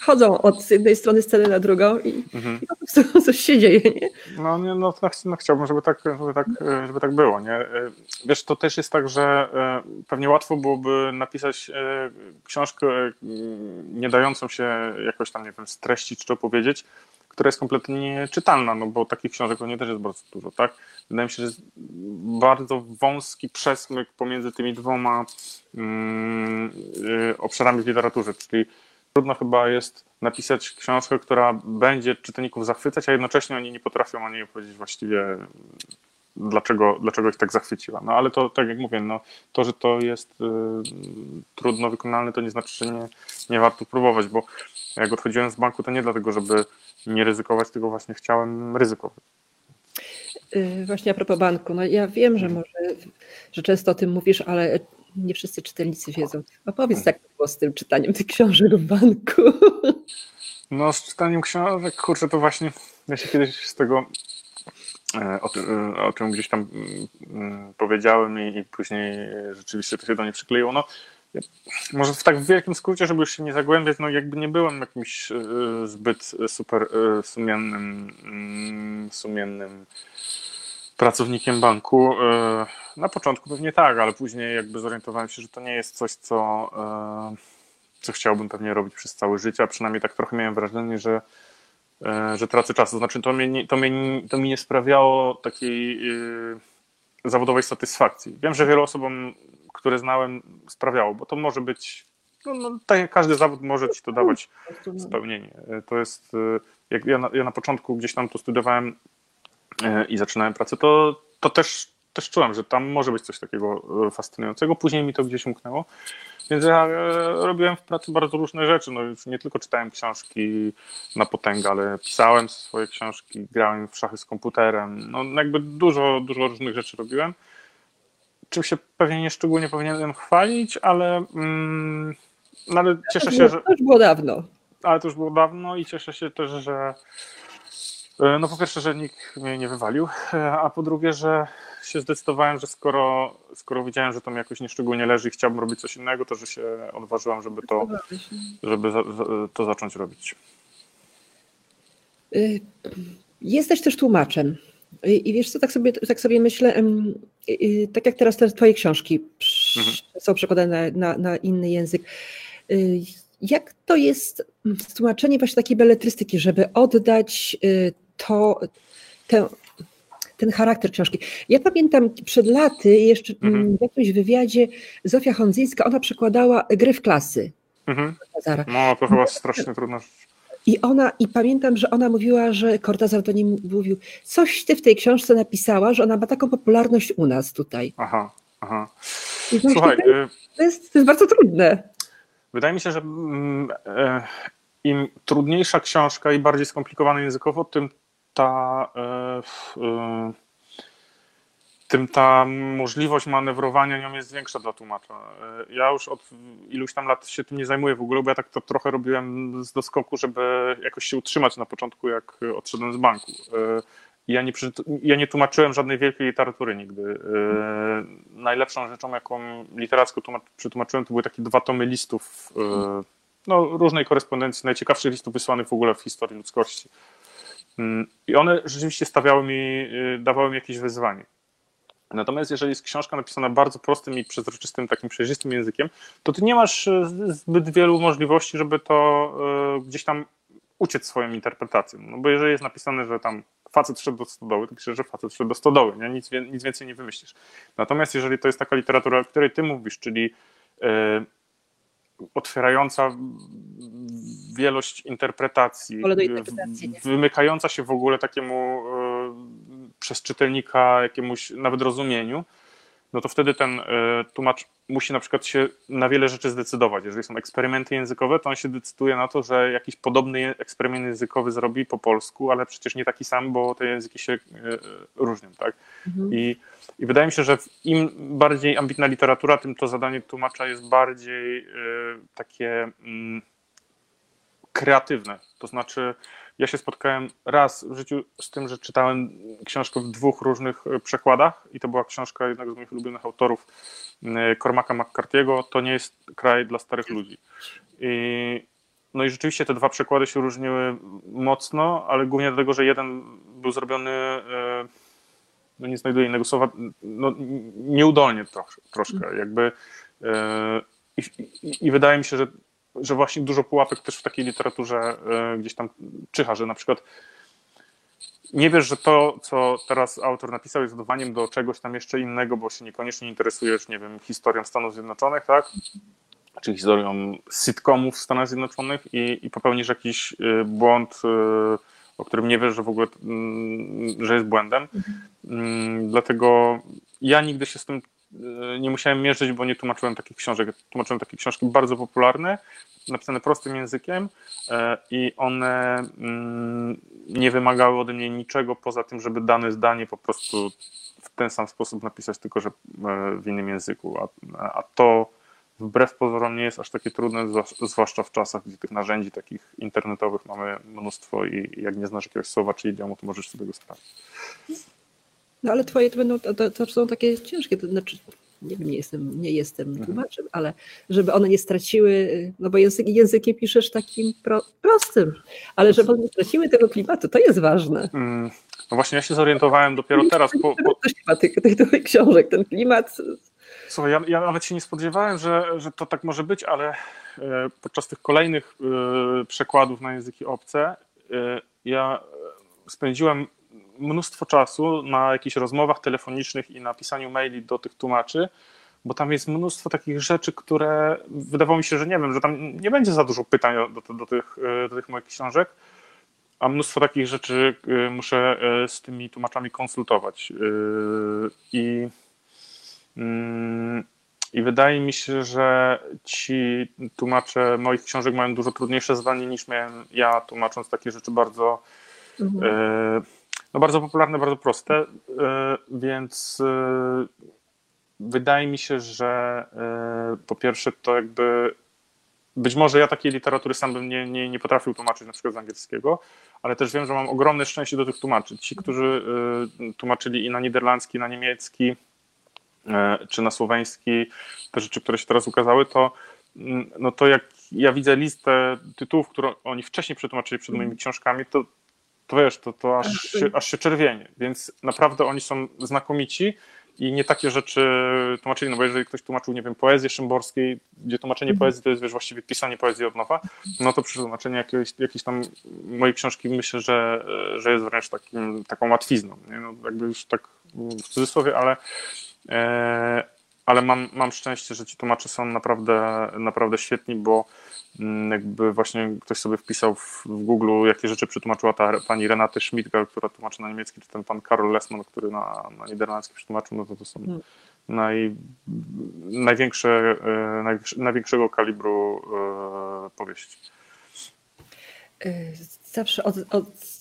chodzą od jednej strony sceny na drugą i, mhm. i po prostu coś się dzieje. Nie? No, nie, no, no, no chciałbym, żeby tak, żeby, tak, żeby tak było. Nie? Wiesz, to też jest tak, że e, pewnie łatwo byłoby napisać e, książkę nie dającą się jakoś tam, nie wiem, streścić czy opowiedzieć, która jest kompletnie nieczytalna, no bo takich książek pewnie też jest bardzo dużo, tak? Wydaje mi się, że jest bardzo wąski przesmyk pomiędzy tymi dwoma mm, y, obszarami w literaturze, czyli trudno chyba jest napisać książkę, która będzie czytelników zachwycać, a jednocześnie oni nie potrafią o niej powiedzieć właściwie dlaczego, dlaczego ich tak zachwyciła. No ale to, tak jak mówię, no, to, że to jest y, trudno wykonalne, to nie znaczy, że nie, nie warto próbować, bo jak odchodziłem z banku, to nie dlatego, żeby nie ryzykować, tylko właśnie chciałem ryzykować. Y, właśnie a propos banku, no ja wiem, że mhm. może, że często o tym mówisz, ale nie wszyscy czytelnicy wiedzą. Opowiedz, jak to było z tym czytaniem tych książek w banku. No z czytaniem książek, kurczę, to właśnie ja się kiedyś z tego e, o, tym, e, o tym gdzieś tam mm, mm, powiedziałem i, i później rzeczywiście to się do mnie przykleiło. No, może w tak wielkim skrócie, żeby już się nie zagłębiać, no jakby nie byłem jakimś e, zbyt super e, sumiennym, mm, sumiennym pracownikiem banku. E, na początku pewnie tak, ale później jakby zorientowałem się, że to nie jest coś, co, co chciałbym pewnie robić przez całe życie, a przynajmniej tak trochę miałem wrażenie, że, że tracę czas. To znaczy to, mnie, to, mnie, to mi nie sprawiało takiej zawodowej satysfakcji. Wiem, że wielu osobom które znałem, sprawiało, bo to może być, no, no tak jak każdy zawód może ci to dawać spełnienie. To jest, y, jak ja na, ja na początku gdzieś tam to studiowałem y, i zaczynałem pracę, to, to też, też czułem, że tam może być coś takiego fascynującego. Później mi to gdzieś umknęło. Więc ja robiłem w pracy bardzo różne rzeczy. No już nie tylko czytałem książki na potęgę, ale pisałem swoje książki, grałem w szachy z komputerem. No jakby dużo, dużo różnych rzeczy robiłem czym się pewnie nie szczególnie powinienem chwalić, ale mm, no ale cieszę się, że. To już było dawno. Ale to już było dawno i cieszę się też, że. e, No po pierwsze, że nikt mnie nie wywalił, e, a po drugie, że się zdecydowałem, że skoro, skoro widziałem, że to mi jakoś nieszczególnie leży i chciałbym robić coś innego, to że się odważyłem, żeby to, żeby za, za, to zacząć robić. Y, Jesteś też tłumaczem. Y, I wiesz co, tak sobie, tak sobie myślę, tak jak teraz te twoje książki Mhm. są przekładane na, na, inny język. Y, Jak to jest z tłumaczeniem właśnie takiej beletrystyki, żeby oddać y, to, tę, ten charakter książki? Ja pamiętam przed laty jeszcze Mhm. w jakimś wywiadzie Zofia Hondzyńska, ona przekładała gry w klasy. Mhm. No to chyba strasznie trudna rzecz. I ona, i pamiętam, że ona mówiła, że Cortazar do niej mówił, coś ty w tej książce napisała, że ona ma taką popularność u nas tutaj. Aha, aha. Słuchaj, to, y, to, jest, to jest bardzo trudne. Wydaje mi się, że mm, e, im trudniejsza książka i bardziej skomplikowana językowo, tym ta, e, e, tym ta możliwość manewrowania nią jest większa dla tłumacza. E, Ja już od iluś tam lat się tym nie zajmuję w ogóle, bo ja tak to trochę robiłem z doskoku, żeby jakoś się utrzymać na początku, jak odszedłem z banku. E, Ja nie, ja nie tłumaczyłem żadnej wielkiej literatury nigdy. E, Najlepszą rzeczą, jaką literacko tłumacz, przetłumaczyłem, to były takie dwa tomy listów no, różnej korespondencji, najciekawszych listów wysłanych w ogóle w historii ludzkości. Mm, I one rzeczywiście stawiały mi, dawały mi jakieś wyzwanie. Natomiast jeżeli jest książka napisana bardzo prostym i przezroczystym, takim przejrzystym językiem, to ty nie masz e, zbyt wielu możliwości, żeby to e, gdzieś tam uciec swoją interpretacją. No bo jeżeli jest napisane, że tam facet szedł do stodoły, to piszesz, że facet szedł do stodoły, nie? Nic, nic więcej nie wymyślisz. Natomiast jeżeli to jest taka literatura, o której ty mówisz, czyli e, otwierająca wielość interpretacji, interpretacji, wymykająca się w ogóle takiemu przez czytelnika jakiemuś nawet rozumieniu, no to wtedy ten e, tłumacz musi na przykład się na wiele rzeczy zdecydować. Jeżeli są eksperymenty językowe, to on się decyduje na to, że jakiś podobny eksperyment językowy zrobi po polsku, ale przecież nie taki sam, bo te języki się e, różnią, tak? Mhm. I, I wydaje mi się, że im bardziej ambitna literatura, tym to zadanie tłumacza jest bardziej e, takie mm, kreatywne. To znaczy, ja się spotkałem raz w życiu z tym, że czytałem książkę w dwóch różnych e, przekładach i to była książka jednego z moich ulubionych autorów, e, Cormaca McCarthy'ego, To nie jest kraj dla starych ludzi. I, no i rzeczywiście te dwa przekłady się różniły mocno, ale głównie dlatego, że jeden był zrobiony, e, no nie znajduję innego słowa, no nieudolnie trosz, troszkę, jakby i, i, i wydaje mi się, że że właśnie dużo pułapek też w takiej literaturze e, gdzieś tam czyha, że na przykład nie wiesz, że to, co teraz autor napisał, jest dodaniem do czegoś tam jeszcze innego, bo się niekoniecznie interesujesz, nie wiem, historią Stanów Zjednoczonych, tak? Czy historią sitcomów w Stanach Zjednoczonych i, i popełnisz jakiś e, błąd, e, o którym nie wiesz, że w ogóle, mm, że jest błędem. Mm, Dlatego ja nigdy się z tym nie musiałem mierzyć, bo nie tłumaczyłem takich książek. Tłumaczyłem takie książki bardzo popularne, napisane prostym językiem e, i one mm, nie wymagały ode mnie niczego poza tym, żeby dane zdanie po prostu w ten sam sposób napisać, tylko że e, w innym języku. A, to wbrew pozorom nie jest aż takie trudne, zwłasz- zwłaszcza w czasach, gdzie tych narzędzi takich internetowych mamy mnóstwo i jak nie znasz jakiegoś słowa czy idiomu, to możesz sobie go sprawdzić. No ale twoje to będą, to, to, są takie ciężkie, to znaczy, nie wiem, nie jestem, nie jestem Mhm. tłumaczem, ale żeby one nie straciły, no bo język, językiem piszesz takim pro, prostym, ale żeby one nie straciły tego klimatu, to jest ważne. Mm, No właśnie, ja się zorientowałem dopiero teraz po, po, chyba tych, tych, tych książek, ten klimat, Słuchaj, ja, ja nawet się nie spodziewałem, że, że to tak może być, ale e, podczas tych kolejnych e, przekładów na języki obce e, ja spędziłem mnóstwo czasu na jakichś rozmowach telefonicznych i na pisaniu maili do tych tłumaczy, bo tam jest mnóstwo takich rzeczy, które wydawało mi się, że nie wiem, że tam nie będzie za dużo pytań do, do, tych, e, do tych moich książek, a mnóstwo takich rzeczy e, muszę e, z tymi tłumaczami konsultować. I Mm, I wydaje mi się, że ci tłumacze moich książek mają dużo trudniejsze zadanie niż miałem ja, tłumacząc takie rzeczy bardzo, Mhm. No bardzo popularne, bardzo proste. e, Więc e, wydaje mi się, że e, po pierwsze to jakby być może ja takiej literatury sam bym nie, nie, nie potrafił tłumaczyć na przykład z angielskiego, ale też wiem, że mam ogromne szczęście do tych tłumaczy. Ci, którzy tłumaczyli i na niderlandzki, na niemiecki, czy na słoweński, te rzeczy, które się teraz ukazały, to, y, no to jak ja widzę listę tytułów, które oni wcześniej przetłumaczyli przed moimi książkami, to, to wiesz, to, to aż, się, aż się czerwienie. Więc naprawdę oni są znakomici i nie takie rzeczy tłumaczyli, no bo jeżeli ktoś tłumaczył, nie wiem, poezję szymborskiej, gdzie tłumaczenie mhm. poezji to jest, wiesz, właściwie pisanie poezji od nowa, no to przy tłumaczeniu jakiejś, jakiejś tam mojej książki myślę, że, że jest wręcz takim, taką łatwizną, nie? No, jakby już tak w cudzysłowie, ale e, ale mam, mam szczęście, że ci tłumacze są naprawdę, naprawdę świetni, bo jakby właśnie ktoś sobie wpisał w, w Google, jakie rzeczy przetłumaczyła ta pani Renate Schmidgal, która tłumaczy na niemiecki, czy ten pan Karol Lesman, który na, na niderlandzki przetłumaczył, no to to są hmm. naj, największe, e, największego kalibru e, powieści. E, zawsze od, od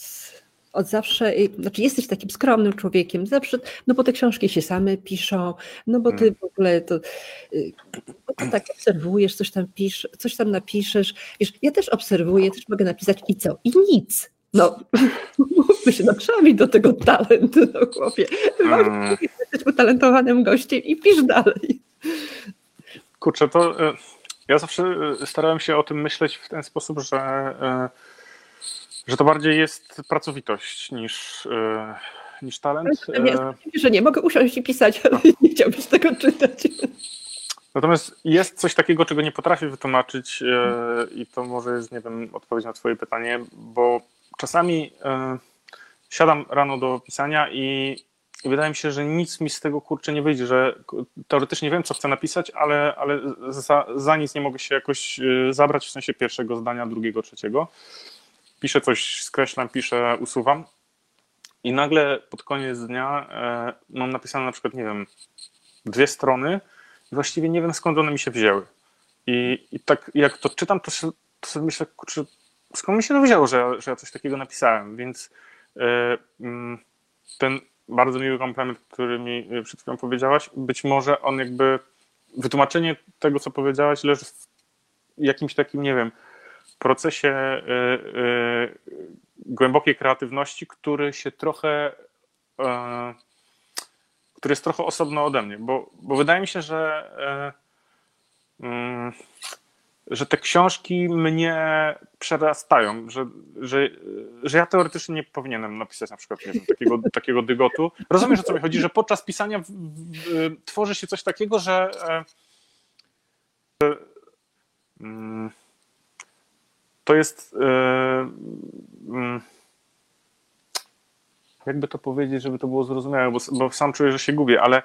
od zawsze, znaczy jesteś takim skromnym człowiekiem, zawsze, no bo te książki się same piszą, no bo ty mm. w ogóle to, y, ty tak obserwujesz, coś tam pisz, coś tam napiszesz, wiesz, ja też obserwuję, też mogę napisać i co? I nic. No, mówmy się, no trzeba mieć do tego talent, no chłopie. Mm. Jesteś utalentowanym gościem i pisz dalej. Kurczę, to y, ja zawsze y, starałem się o tym myśleć w ten sposób, że że to bardziej jest pracowitość niż, e, niż talent. Ja, że nie mogę usiąść i pisać, ale nie chciałbyś tego czytać. Natomiast jest coś takiego, czego nie potrafię wytłumaczyć e, i to może jest, nie wiem, odpowiedź na twoje pytanie, bo czasami e, siadam rano do pisania i, i wydaje mi się, że nic mi z tego kurczę nie wyjdzie, że teoretycznie wiem, co chcę napisać, ale, ale za, za nic nie mogę się jakoś zabrać w sensie pierwszego zdania, drugiego, trzeciego piszę coś, skreślam, piszę, usuwam i nagle pod koniec dnia e, mam napisane na przykład, nie wiem, dwie strony i właściwie nie wiem skąd one mi się wzięły. I, i tak jak to czytam, to, to sobie myślę, kurczę, skąd mi się to wzięło, że, że ja coś takiego napisałem, więc e, mm, ten bardzo miły komplement, który mi przed chwilą powiedziałaś, być może on jakby, wytłumaczenie tego, co powiedziałaś, leży w jakimś takim, nie wiem, procesie y, y, głębokiej kreatywności, który się trochę e, który jest trochę osobno ode mnie, bo, bo wydaje mi się, że e, mm, że te książki mnie przerastają, że, że, że ja teoretycznie nie powinienem napisać na przykład wiem, takiego, takiego dygotu. Rozumiem, że co mi chodzi, że podczas pisania w, w, tworzy się coś takiego, że, e, że mm, to jest. E, mm, jakby to powiedzieć, żeby to było zrozumiałe, bo, bo sam czuję, że się gubię, ale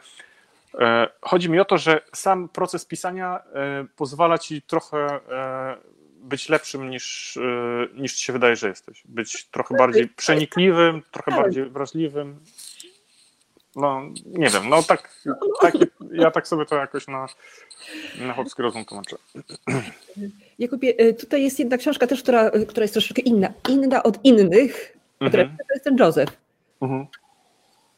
e, chodzi mi o to, że sam proces pisania e, pozwala ci trochę być lepszym niż, niż ci się wydaje, że jesteś. Być trochę bardziej przenikliwym, trochę bardziej wrażliwym. No, nie wiem, no tak, tak ja tak sobie to jakoś na, na chłopski rozum tłumaczę. Jakubie, y, tutaj jest jedna książka też, która, y, która jest troszeczkę inna, inna od innych, mhm. to jest ten Józef, mhm.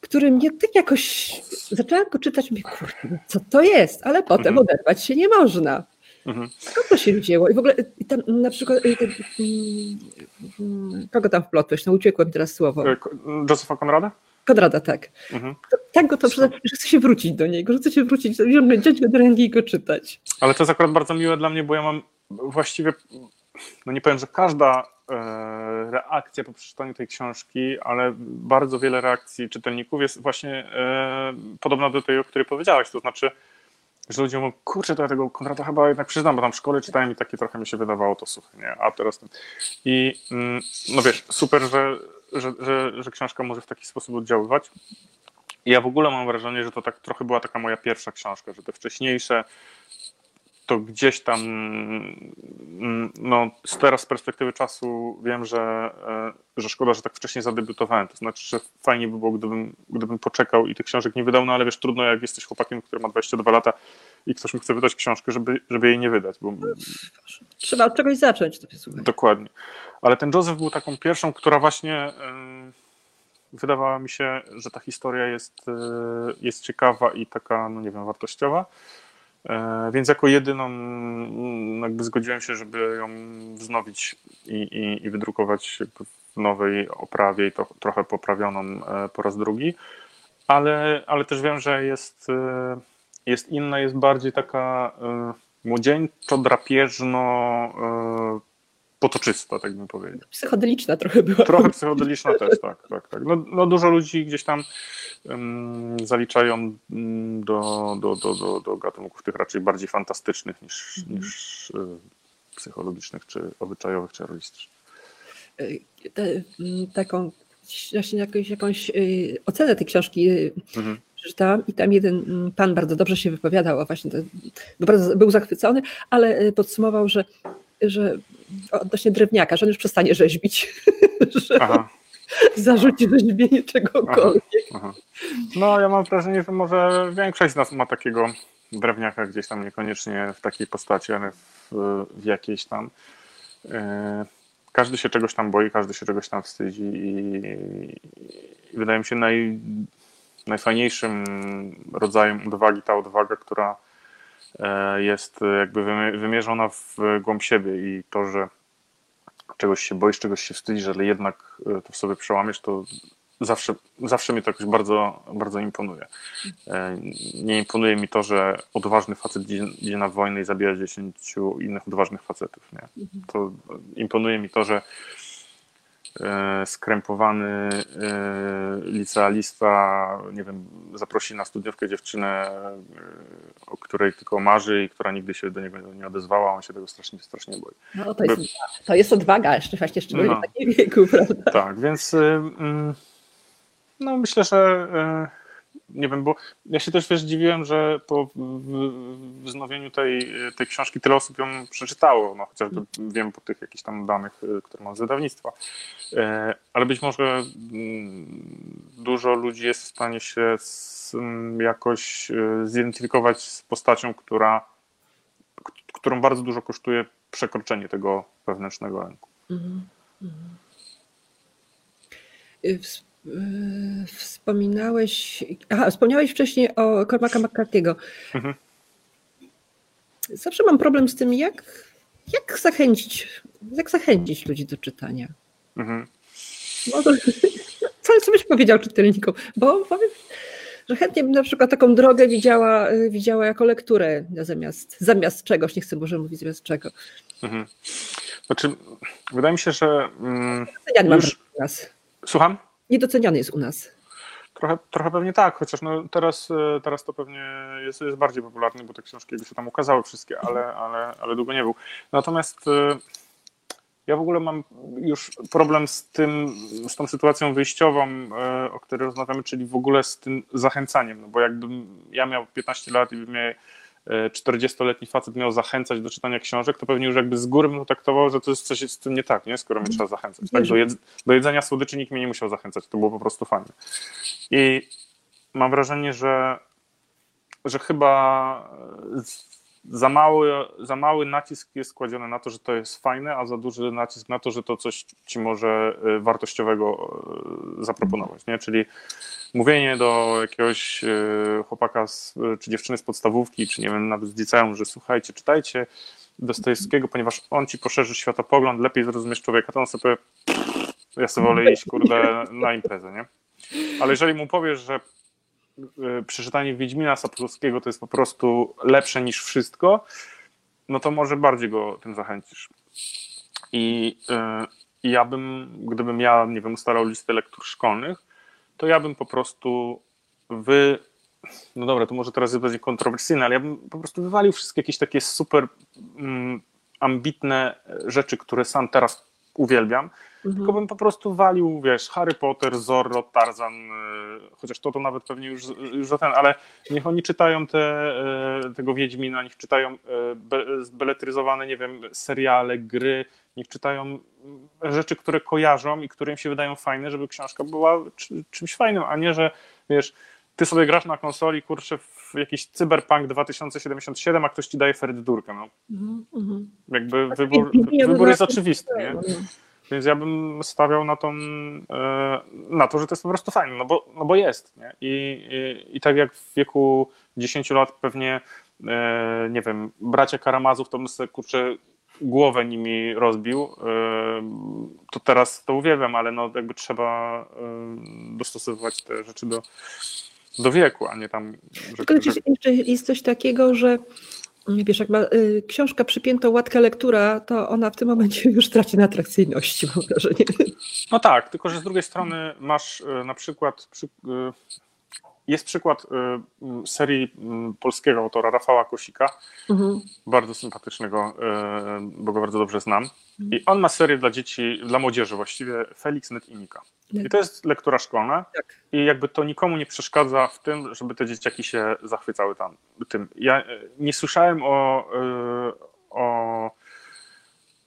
który mnie tak jakoś, zaczęłam go czytać, mówię, kurde, co to jest, ale potem mhm. oderwać się nie można. Mhm. Skąd to się wzięło? I w ogóle y, tam na przykład kogo tam wplotłeś? No uciekłem teraz słowo. Józefa Konrada? Konrada, tak. Mhm. Tak go to że chcę się wrócić do niego, że chcę się wrócić, wziąć go do ręki i go czytać. Ale to jest akurat bardzo miłe dla mnie, bo ja mam właściwie, no nie powiem, że każda e, reakcja po przeczytaniu tej książki, ale bardzo wiele reakcji czytelników jest właśnie e, podobna do tej, o której powiedziałaś, to znaczy, że ludzie mówią, kurczę, to ja tego Konrada chyba jednak przyznam, bo tam w szkole czytałem i takie trochę mi się wydawało to suche, nie? A teraz ten... I mm, no wiesz, super, że, że, że, że książka może w taki sposób oddziaływać. Ja w ogóle mam wrażenie, że to tak trochę była taka moja pierwsza książka, że te wcześniejsze to gdzieś tam, mm, no teraz z perspektywy czasu wiem, że, e, że szkoda, że tak wcześnie zadebiutowałem. To znaczy, że fajnie by było, gdybym, gdybym poczekał i tych książek nie wydał, no ale wiesz, trudno jak jesteś chłopakiem, który ma 22 lata i ktoś mi chce wydać książkę, żeby, żeby jej nie wydać. Bo... Trzeba od czegoś zacząć. Dokładnie. Ale ten Joseph był taką pierwszą, która właśnie wydawała mi się, że ta historia jest, e, jest ciekawa i taka, no nie wiem, wartościowa. E, więc jako jedyną jakby zgodziłem się, żeby ją wznowić i, i, i wydrukować w nowej oprawie i to trochę poprawioną e, po raz drugi. Ale, ale też wiem, że jest, jest inna, jest bardziej taka młodzieńczo, drapieżno, potoczysta, tak bym powiedział. Psychodeliczna trochę była. Trochę psychodeliczna też, tak. tak, tak. No, no dużo ludzi gdzieś tam um, zaliczają do, do, do, do, do gatunków tych raczej bardziej fantastycznych niż, mhm. niż y, psychologicznych, czy obyczajowych, czy realistycznych. Te, taką właśnie jakąś, jakąś y, ocenę tej książki y, mhm przeczytałam i tam jeden pan bardzo dobrze się wypowiadał, a właśnie to, był zachwycony, ale podsumował, że, że odnośnie drewniaka, że on już przestanie rzeźbić, że aha. zarzuci rzeźbienie czegokolwiek. Aha, aha. No ja mam wrażenie, że może większość z nas ma takiego drewniaka gdzieś tam, niekoniecznie w takiej postaci, ale w, w jakiejś tam. E, każdy się czegoś tam boi, każdy się czegoś tam wstydzi i, i wydaje mi się naj, najfajniejszym rodzajem odwagi ta odwaga, która E, jest jakby wymierzona w głąb siebie i to, że czegoś się boisz, czegoś się wstydzisz, ale jednak e, to w sobie przełamiesz, to zawsze, zawsze mi to jakoś bardzo, bardzo imponuje. E, nie imponuje mi to, że odważny facet idzie na wojnę i zabija dziesięciu innych odważnych facetów. Nie? To imponuje mi to, że E, skrępowany e, licealista, nie wiem, zaprosi na studniówkę dziewczynę, e, o której tylko marzy i która nigdy się do niego nie odezwała, on się tego strasznie, strasznie boi. No to jest, to jest odwaga, jeszcze właśnie szczególnie no, w takim wieku, prawda? Tak, więc mm, no myślę, że nie wiem, bo ja się też wiesz, dziwiłem, że po wznowieniu tej, tej książki tyle osób ją przeczytało, no chociażby wiem po tych jakichś tam danych, y, które mam z wydawnictwa. E, ale być może mm, dużo ludzi jest w stanie się z, mm, jakoś y, zidentyfikować z postacią, która, którą bardzo dużo kosztuje przekroczenie tego wewnętrznego ręku. Mm -hmm. Wspominałeś, aha, wspomniałeś wcześniej o Cormaca McCarthy'ego. Mhm. Zawsze mam problem z tym, jak, jak zachęcić, jak zachęcić ludzi do czytania. Mhm. Może, co, co byś powiedział czytelnikom? Bo powiem, że chętnie bym na przykład taką drogę widziała, widziała jako lekturę zamiast, zamiast czegoś, nie chcę może mówić zamiast czego. Mhm. Znaczy, wydaje mi się, że... Mm, ja nie już... mam Słucham? Niedoceniany jest u nas. Trochę, trochę pewnie tak, chociaż no teraz, e, teraz to pewnie jest, jest bardziej popularny, bo te książki by się tam ukazały wszystkie, ale, ale, ale długo nie był. Natomiast e, ja w ogóle mam już problem z tym, z tą sytuacją wyjściową, e, o której rozmawiamy, czyli w ogóle z tym zachęcaniem, no bo jakbym ja miał 15 lat i bym miał 40-letni facet miał zachęcać do czytania książek, to pewnie już jakby z góry bym traktował, że to jest coś z tym nie tak, nie? skoro mnie trzeba zachęcać. Tak? Do, do jedzenia słodyczy nikt mnie nie musiał zachęcać, to było po prostu fajne. I mam wrażenie, że, że chyba za mały, za mały nacisk jest kładziony na to, że to jest fajne, a za duży nacisk na to, że to coś ci może y, wartościowego zaproponować. Nie? Czyli mówienie do jakiegoś y, chłopaka z, czy dziewczyny z podstawówki, czy nie wiem, nawet z liceum, że słuchajcie, czytajcie Dostojewskiego, ponieważ on ci poszerzy światopogląd, lepiej zrozumiesz człowieka, to on sobie ja sobie wolę iść, kurde, na imprezę, nie? Ale jeżeli mu powiesz, że Y, przeczytanie Wiedźmina Sapkowskiego to jest po prostu lepsze niż wszystko, no to może bardziej go tym zachęcisz. I, ja bym, gdybym ja, nie wiem, ustalał listę lektur szkolnych, to ja bym po prostu wy, no dobra, to może teraz bardziej kontrowersyjne, ale ja bym po prostu wywalił wszystkie jakieś takie super mm, ambitne rzeczy, które sam teraz uwielbiam, mhm. tylko bym po prostu walił, wiesz, Harry Potter, Zorro, Tarzan, y, chociaż to to nawet pewnie już, już za ten, ale niech oni czytają te, y, tego Wiedźmina, niech czytają y, beletryzowane, nie wiem, seriale, gry, niech czytają rzeczy, które kojarzą i które im się wydają fajne, żeby książka była czymś fajnym, a nie, że wiesz, ty sobie grasz na konsoli, kurczę, w jakiś Cyberpunk 2077, a ktoś ci daje ferdydurkę. No. Mm -hmm. Jakby wybór, wybór jest oczywisty, nie? Więc ja bym stawiał na, tą, e, na to, że to jest po prostu fajne, no bo, no bo jest. Nie? I, i, I tak jak w wieku 10 lat pewnie e, nie wiem, bracia Karamazów, to bym sobie, kurczę, głowę nimi rozbił, e, to teraz to uwielbiam, ale no jakby trzeba dostosowywać te rzeczy do, do wieku, a nie tam... Że, Tylko że... jeszcze jest coś takiego, że wiesz, jak ma y, książka przypiętą łatkę lektura, to ona w tym momencie już traci na atrakcyjności, mam wrażenie. No tak, tylko że z drugiej strony masz y, na przykład przy, y, jest przykład y, serii polskiego autora Rafała Kosika, mhm. bardzo sympatycznego, y, bo go bardzo dobrze znam. Mhm. I on ma serię dla dzieci, dla młodzieży właściwie, Felix, Net i Nika. I to jest lektura szkolna tak. i jakby to nikomu nie przeszkadza w tym, żeby te dzieciaki się zachwycały tam, tym. Ja y, nie słyszałem o, o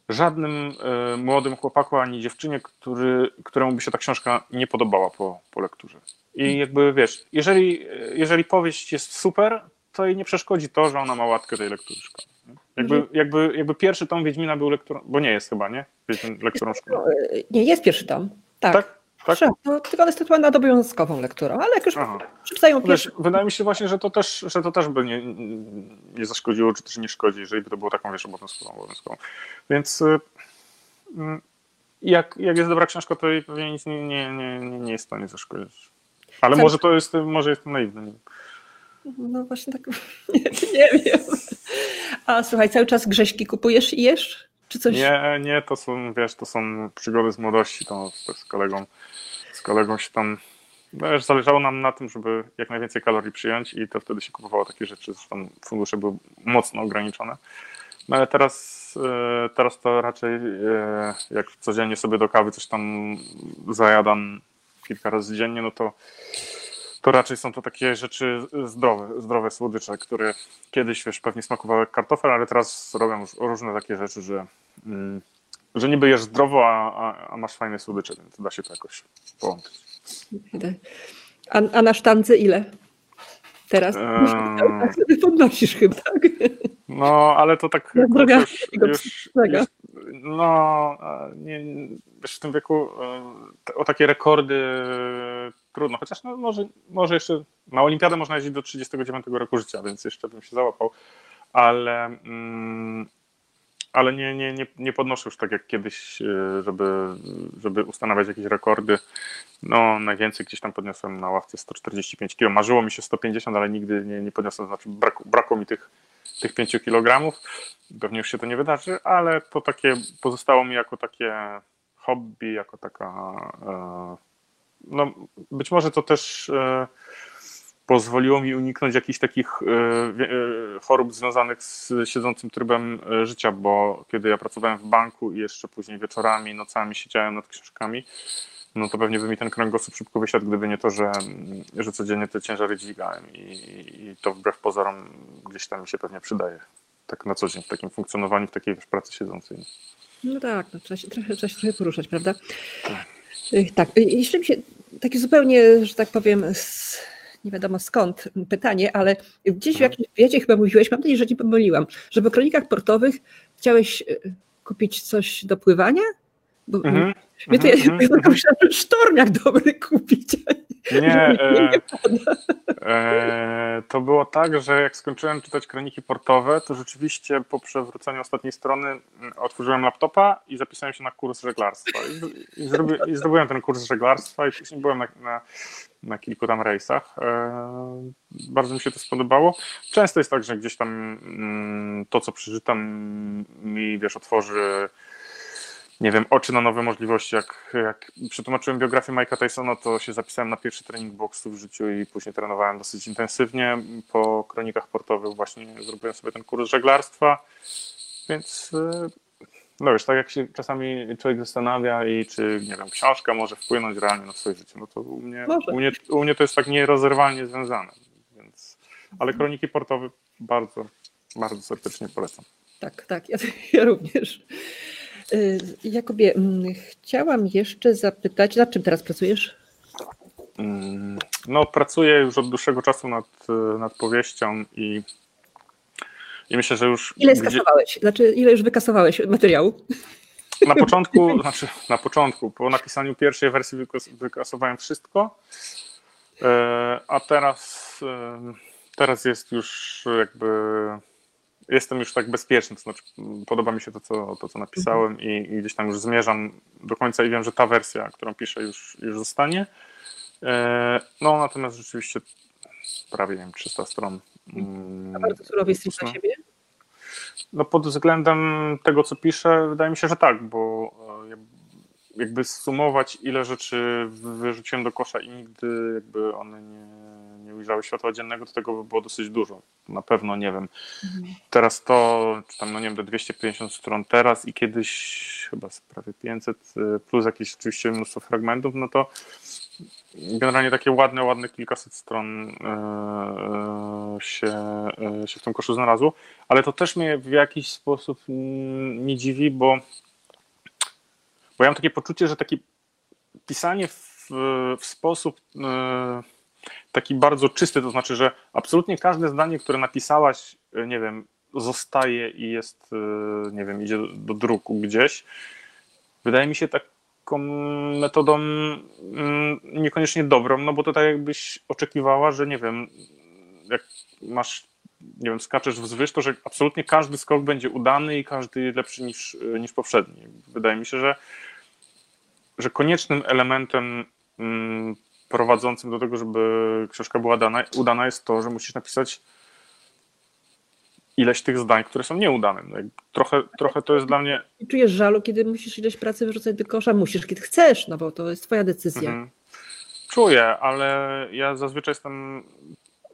żadnym młodym chłopaku ani dziewczynie, który, któremu by się ta książka nie podobała po, po lekturze. I jakby wiesz, jeżeli, jeżeli powieść jest super, to jej nie przeszkodzi to, że ona ma łatkę tej lektury szkolnej. Jakby, mhm. jakby, jakby pierwszy tom Wiedźmina był lekturą, bo nie jest chyba, nie? Lekturą szkolną. Nie, jest pierwszy tom. Tak. tak? Tak? To, tylko jest tytułowana obowiązkową lekturą, ale jak już przeczytają pierwszy... Wydaje mi się właśnie, że to też, że to też by nie, nie zaszkodziło, czy też nie szkodzi, jeżeli by to było taką, wiesz, obowiązkową, obowiązkową. Więc y, mm, jak, jak jest dobra książka, to jej pewnie nic nie, nie, nie, nie jest w stanie zaszkodzić. Ale może to jest, może jestem naiwny. No właśnie tak, nie, nie wiem. A słuchaj, cały czas grześki kupujesz i jesz? Czy coś? Nie, nie, to są, wiesz, to są przygody z młodości, to z kolegą, z kolegą się tam, wiesz, zależało nam na tym, żeby jak najwięcej kalorii przyjąć i to wtedy się kupowało takie rzeczy, zresztą fundusze były mocno ograniczone. No ale teraz, e, teraz to raczej e, jak codziennie sobie do kawy coś tam zajadam kilka razy dziennie, no to, to raczej są to takie rzeczy zdrowe, zdrowe słodycze, które kiedyś wiesz, pewnie smakowały jak kartofel, ale teraz robią już różne takie rzeczy, że, mm, że niby jesz zdrowo, a, a, masz fajne słodycze, więc da się to jakoś połączyć. A, a na sztance ile? Teraz eee... sobie podnosisz chyba, tak? No, ale to tak już, już, już, no, nie, wiesz, w tym wieku e, o takie rekordy trudno, chociaż no, może, może jeszcze na olimpiadę można jeździć do 39 roku życia, więc jeszcze bym się załapał, ale, mm, ale nie, nie, nie, nie podnoszę już tak jak kiedyś, e, żeby, żeby ustanawiać jakieś rekordy. No, najwięcej gdzieś tam podniosłem na ławce 145 kg. Marzyło mi się 150, ale nigdy nie, nie podniosłem, znaczy brak, brakło mi tych tych 5 kg. Pewnie już się to nie wydarzy, ale to takie pozostało mi jako takie hobby, jako taka. E, no, być może to też e, pozwoliło mi uniknąć jakichś takich e, chorób związanych z siedzącym trybem życia, bo kiedy ja pracowałem w banku i jeszcze później wieczorami, nocami siedziałem nad książkami, no to pewnie by mi ten kręgosłup szybko wysiadł, gdyby nie to, że, że codziennie te ciężary dźwigałem i, i to wbrew pozorom gdzieś tam mi się pewnie przydaje. Tak na co dzień, w takim funkcjonowaniu, w takiej wiesz, pracy siedzącej. No tak, no, trzeba, się, trochę, trzeba się trochę poruszać, prawda? Tak. Tak. Jeszcze mi się takie zupełnie, że tak powiem, z, nie wiadomo skąd pytanie, ale gdzieś w mhm. jakimś wiecie chyba mówiłeś, mam nadzieję, że nie pomyliłam, że w kronikach portowych chciałeś e, kupić coś do pływania? Bo mhm. Mnie to mm-hmm. ja, ja myślałam, że sztormiak dobry kupić. Nie, e, e, to było tak, że jak skończyłem czytać kroniki portowe, to rzeczywiście po przewróceniu ostatniej strony mm, otworzyłem laptopa i zapisałem się na kurs żeglarstwa. I, i, zrobi, i zdobyłem ten kurs żeglarstwa i później byłem na, na, na kilku tam rejsach. E, bardzo mi się to spodobało. Często jest tak, że gdzieś tam mm, to, co przeczytam mi, wiesz, otworzy nie wiem, oczy na nowe możliwości. Jak, jak przetłumaczyłem biografię Mike'a Tysona, to się zapisałem na pierwszy trening boksu w życiu i później trenowałem dosyć intensywnie. Po kronikach portowych właśnie zrobiłem sobie ten kurs żeglarstwa, więc y, no wiesz, tak jak się czasami człowiek zastanawia i czy, nie wiem, książka może wpłynąć realnie na swoje życie, no to u mnie, u mnie, u mnie to jest tak nierozerwalnie związane, więc, ale kroniki portowe bardzo, bardzo serdecznie polecam. Tak, tak, ja, ja również. Y, Jakubie, mm, chciałam jeszcze zapytać, nad czym teraz pracujesz? Mm, no, pracuję już od dłuższego czasu nad, y, nad powieścią i, i myślę, że już. Ile skasowałeś? Gdzie... Znaczy, ile już wykasowałeś materiału? Na początku, znaczy na początku, po napisaniu pierwszej wersji wykasowałem wszystko, y, a teraz teraz jest już jakby jestem już tak bezpieczny, to znaczy podoba mi się to, co, to, co napisałem mhm. i, i, gdzieś tam już zmierzam do końca i wiem, że ta wersja, którą piszę już, już zostanie. E, no natomiast rzeczywiście prawie, nie wiem, 300 stron. Mm, A bardzo surowy jesteś dla siebie? No pod względem tego, co piszę, wydaje mi się, że tak, bo jakby sumować, ile rzeczy wyrzuciłem do kosza i nigdy jakby one nie ujrzały światła dziennego, to tego by było dosyć dużo. Na pewno, nie wiem. Mhm. Teraz to, czy tam, no nie wiem, do 250 stron teraz i kiedyś chyba prawie 500, y, plus jakieś oczywiście mnóstwo fragmentów, no to generalnie takie ładne, ładne kilkaset stron y, y, się, się w tym koszu znalazło, ale to też mnie w jakiś sposób nie dziwi, bo, bo ja mam takie poczucie, że takie pisanie w, w sposób taki bardzo czysty, to znaczy, że absolutnie każde zdanie, które napisałaś, e, nie wiem, zostaje i jest, e, nie wiem, idzie do druku gdzieś. Wydaje mi się taką metodą mm, niekoniecznie dobrą, no bo to tak jakbyś oczekiwała, że nie wiem, jak masz, nie wiem, skaczesz wzwyż, to że absolutnie każdy skok będzie udany i każdy lepszy niż, e, niż poprzedni. Wydaje mi się, że, że koniecznym elementem mm, prowadzącym do tego, żeby książka była dana, udana, jest to, że musisz napisać ileś tych zdań, które są nieudane. No trochę, trochę to jest dla mnie. Czujesz żalu, kiedy musisz ileś pracy wyrzucać do kosza? Musisz, kiedy chcesz, no bo to jest Twoja decyzja. Mhm. Czuję, ale ja zazwyczaj jestem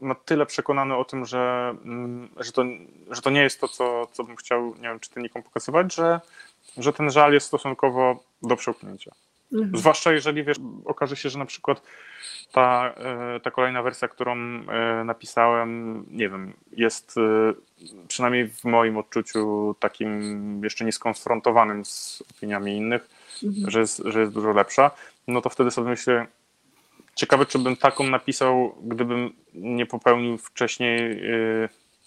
na tyle przekonany o tym, że, mm, że, to, że to nie jest to, co, co bym chciał, nie wiem, czytelnikom pokazywać, że, że ten żal jest stosunkowo do przełknięcia. Mhm. Zwłaszcza jeżeli wiesz, okaże się, że na przykład ta, e, ta kolejna wersja, którą e, napisałem, nie wiem, jest e, przynajmniej w moim odczuciu takim jeszcze nieskonfrontowanym z opiniami innych, mhm. że, jest, że jest dużo lepsza, no to wtedy sobie myślę, ciekawe, czy bym taką napisał, gdybym nie popełnił wcześniej,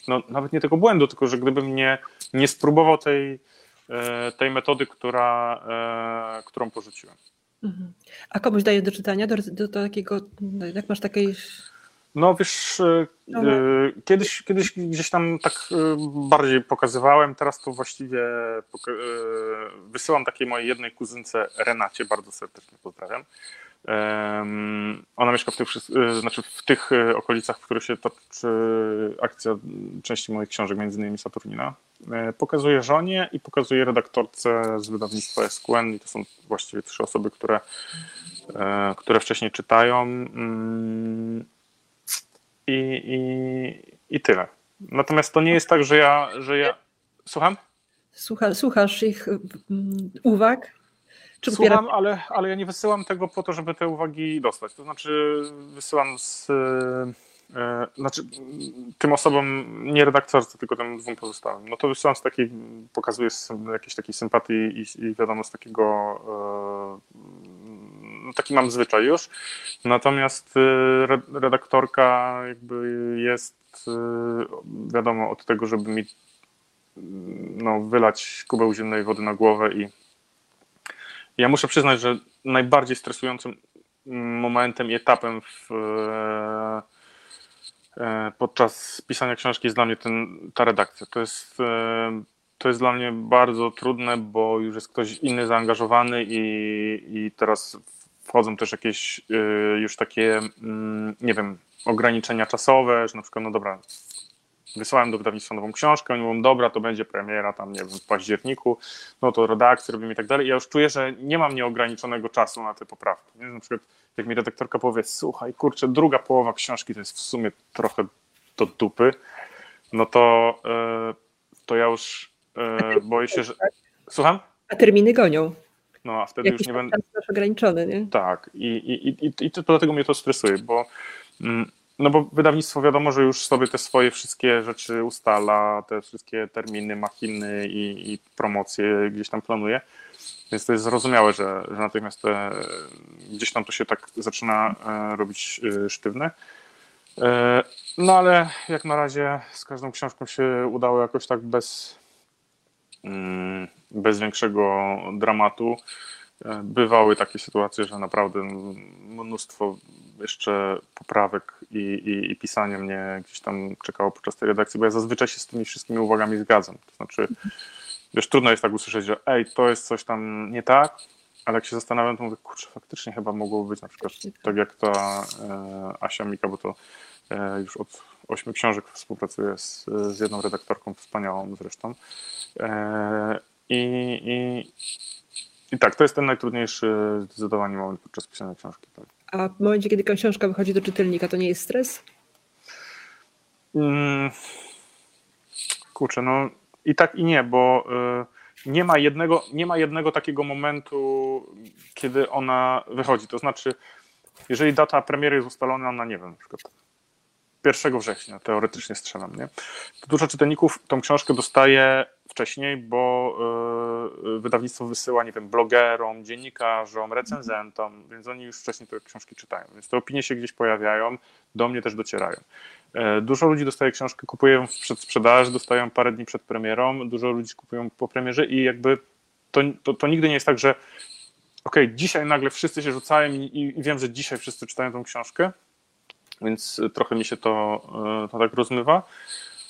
no nawet nie tego błędu, tylko że gdybym nie, nie spróbował tej, tej metody, która, którą porzuciłem. Mhm. A komuś daje do czytania, do, do, do takiego, jak masz takiej... No wiesz, e, no. E, kiedyś, kiedyś gdzieś tam tak e, bardziej pokazywałem, teraz to właściwie wysyłam takiej mojej jednej kuzynce Renacie, bardzo serdecznie pozdrawiam. Ona mieszka w tych, znaczy w tych okolicach, w których się toczy akcja części moich książek, między innymi Saturnina. E, pokazuję żonie i pokazuję redaktorce z wydawnictwa SQN i to są właściwie trzy osoby, które, e, które wcześniej czytają mm, i, i, i tyle. Natomiast to nie jest tak, że ja, że ja... Słucham? Słucha, słuchasz ich mm, uwag? Czy Słucham, ale, ale ja nie wysyłam tego po to, żeby te uwagi dostać. To znaczy wysyłam z znaczy tym osobom, nie redaktorce, tylko tym dwóm pozostałym, no to wysyłam z takiej, pokazuję jakiejś takiej sympatii i, i wiadomo z takiego, e, no taki mam zwyczaj już, natomiast e, redaktorka jakby jest wiadomo od tego, żeby mi no, wylać kubeł zimnej wody na głowę i ja muszę przyznać, że najbardziej stresującym momentem i etapem w E, podczas pisania książki jest dla mnie ten, ta redakcja. To jest, e, to jest dla mnie bardzo trudne, bo już jest ktoś inny zaangażowany i, i teraz wchodzą też jakieś e, już takie, mm, nie wiem, ograniczenia czasowe, że na przykład, no dobra, wysłałem do wydawnictwa nową książkę, oni mówią, dobra, to będzie premiera tam, nie wiem, w październiku, no to redakcję robimy i tak dalej. Ja już czuję, że nie mam nieograniczonego czasu na te poprawki. Nie? Na przykład jak mi redaktorka powie, słuchaj, kurczę, druga połowa książki to jest w sumie trochę do dupy, no to, e, to ja już e, boję się, że... Słucham? A terminy gonią. No, a wtedy Jakiś już nie będę... Ograniczony, nie? Tak, i, i, i, i to, dlatego mnie to stresuje, bo mm, no bo wydawnictwo wiadomo, że już sobie te swoje wszystkie rzeczy ustala, te wszystkie terminy, machiny i, i promocje gdzieś tam planuje. Więc to jest zrozumiałe, że, że natychmiast te, gdzieś tam to się tak zaczyna e, robić e, sztywne. E, no ale jak na razie z każdą książką się udało jakoś tak bez, mm, bez większego dramatu. Bywały takie sytuacje, że naprawdę mnóstwo jeszcze poprawek i, i, i pisania mnie gdzieś tam czekało podczas tej redakcji, bo ja zazwyczaj się z tymi wszystkimi uwagami zgadzam. To znaczy, wiesz, trudno jest tak usłyszeć, że ej, to jest coś tam nie tak, ale jak się zastanawiam, to mówię, kurczę, faktycznie chyba mogło być na przykład tak jak ta e, Asia Mika, bo to e, już od ośmiu książek współpracuję z, z jedną redaktorką, wspaniałą zresztą. E, i, i, I tak, to jest ten najtrudniejszy zdecydowanie moment podczas pisania książki. Tak. A w momencie, kiedy książka wychodzi do czytelnika, to nie jest stres? Mm, kurczę, no i tak i nie, bo y, nie ma, jednego, nie ma jednego takiego momentu, kiedy ona wychodzi. To znaczy, jeżeli data premiery jest ustalona na, nie wiem, na przykład 1 września, teoretycznie strzelam, nie? To dużo czytelników tą książkę dostaje wcześniej, bo wydawnictwo wysyła, nie wiem, blogerom, dziennikarzom, recenzentom, więc oni już wcześniej te książki czytają. Więc te opinie się gdzieś pojawiają, do mnie też docierają. Yy, dużo ludzi dostaje książkę, kupują przed sprzedaż, dostają parę dni przed premierą, dużo ludzi kupują po premierze i jakby to, to, to nigdy nie jest tak, że okej, okay, dzisiaj nagle wszyscy się rzucają i, i wiem, że dzisiaj wszyscy czytają tą książkę, więc trochę mi się to, e, to tak rozmywa.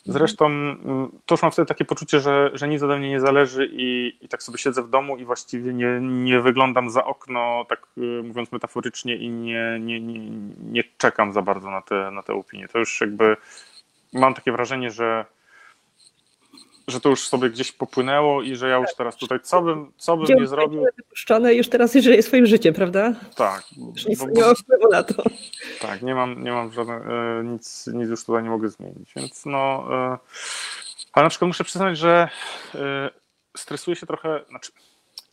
Zresztą mm, to już mam wtedy takie poczucie, że, że nic ode mnie nie zależy i, i tak sobie siedzę w domu i właściwie nie, nie wyglądam za okno, tak e, mówiąc metaforycznie, i nie, nie, nie, nie czekam za bardzo na te, na te opinie. To już jakby mam takie wrażenie, że że to już sobie gdzieś popłynęło i że ja już teraz tutaj, co bym, co bym nie zrobił. wypuszczone już teraz żyje swoim życiem, prawda? Tak. Już bo, nie mam wpływu na to. Tak, nie mam, nie mam żadne, e, nic, nic już tutaj nie mogę zmienić, więc no, e, ale na przykład muszę przyznać, że e, stresuję się trochę, znaczy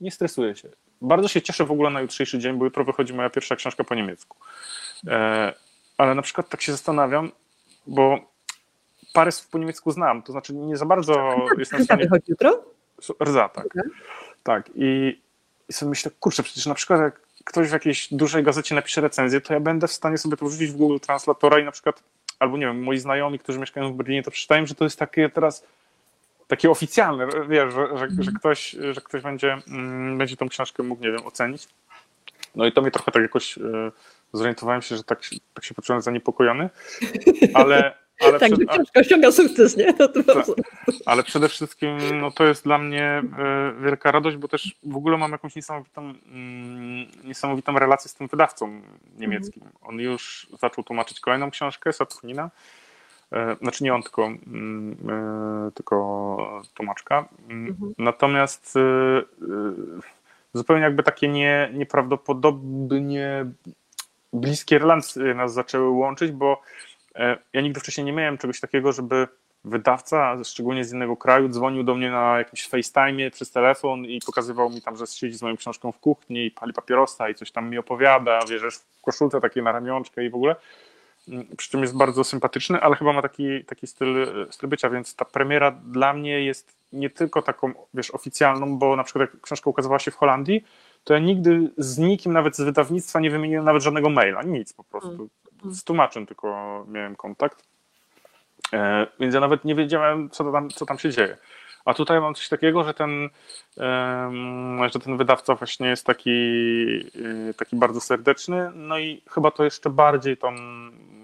nie stresuję się. Bardzo się cieszę w ogóle na jutrzejszy dzień, bo jutro wychodzi moja pierwsza książka po niemiecku. Ale na przykład tak się zastanawiam, bo parę słów po niemiecku znam, to znaczy nie za bardzo tak, jestem w stanie... wychodzi jutro? Rza, tak. Okay. Tak i, i sobie myślę, kurczę, przecież na przykład jak ktoś w jakiejś dużej gazecie napisze recenzję, to ja będę w stanie sobie to wrzucić w Google Translatora i na przykład, albo nie wiem, moi znajomi, którzy mieszkają w Berlinie, to przeczytają, że to jest takie teraz takie oficjalne, wiesz, że, że, że, mhm. ktoś, że ktoś będzie, mm, będzie tą książkę mógł, nie wiem, ocenić. No i to mnie trochę tak jakoś y, zorientowałem się, że tak, tak się poczułem zaniepokojony, ale, ale tak, przed, książka osiąga sukces, nie? No tak, ale przede wszystkim no, to jest dla mnie e, wielka radość, bo też w ogóle mam jakąś niesamowitą, mm, niesamowitą relację z tym wydawcą niemieckim. Mhm. On już zaczął tłumaczyć kolejną książkę, Saturnina. E, znaczy nie on, tylko, mm, e, tylko tłumaczka. Mm, mhm. Natomiast zupełnie jakby takie nie, nieprawdopodobnie bliskie relacje nas zaczęły łączyć, bo ja nigdy wcześniej nie miałem czegoś takiego, żeby wydawca, szczególnie z innego kraju, dzwonił do mnie na jakimś FaceTime przez telefon i pokazywał mi tam, że siedzi z moją książką w kuchni i pali papierosa i coś tam mi opowiada, wiesz, w koszulce takiej na ramionczkę i w ogóle. Mm, przy czym jest bardzo sympatyczny, ale chyba ma taki, taki styl, styl bycia, więc ta premiera dla mnie jest nie tylko taką, wiesz, oficjalną, bo na przykład jak książka ukazywała się w Holandii, to ja nigdy z nikim, nawet z wydawnictwa, nie wymieniłem nawet żadnego maila, nic po prostu. Z tłumaczem tylko miałem kontakt, e, więc ja nawet nie wiedziałem, co tam, co tam się dzieje. A tutaj mam coś takiego, że ten, że ten wydawca właśnie jest taki, e, taki bardzo serdeczny, no i chyba to jeszcze bardziej tą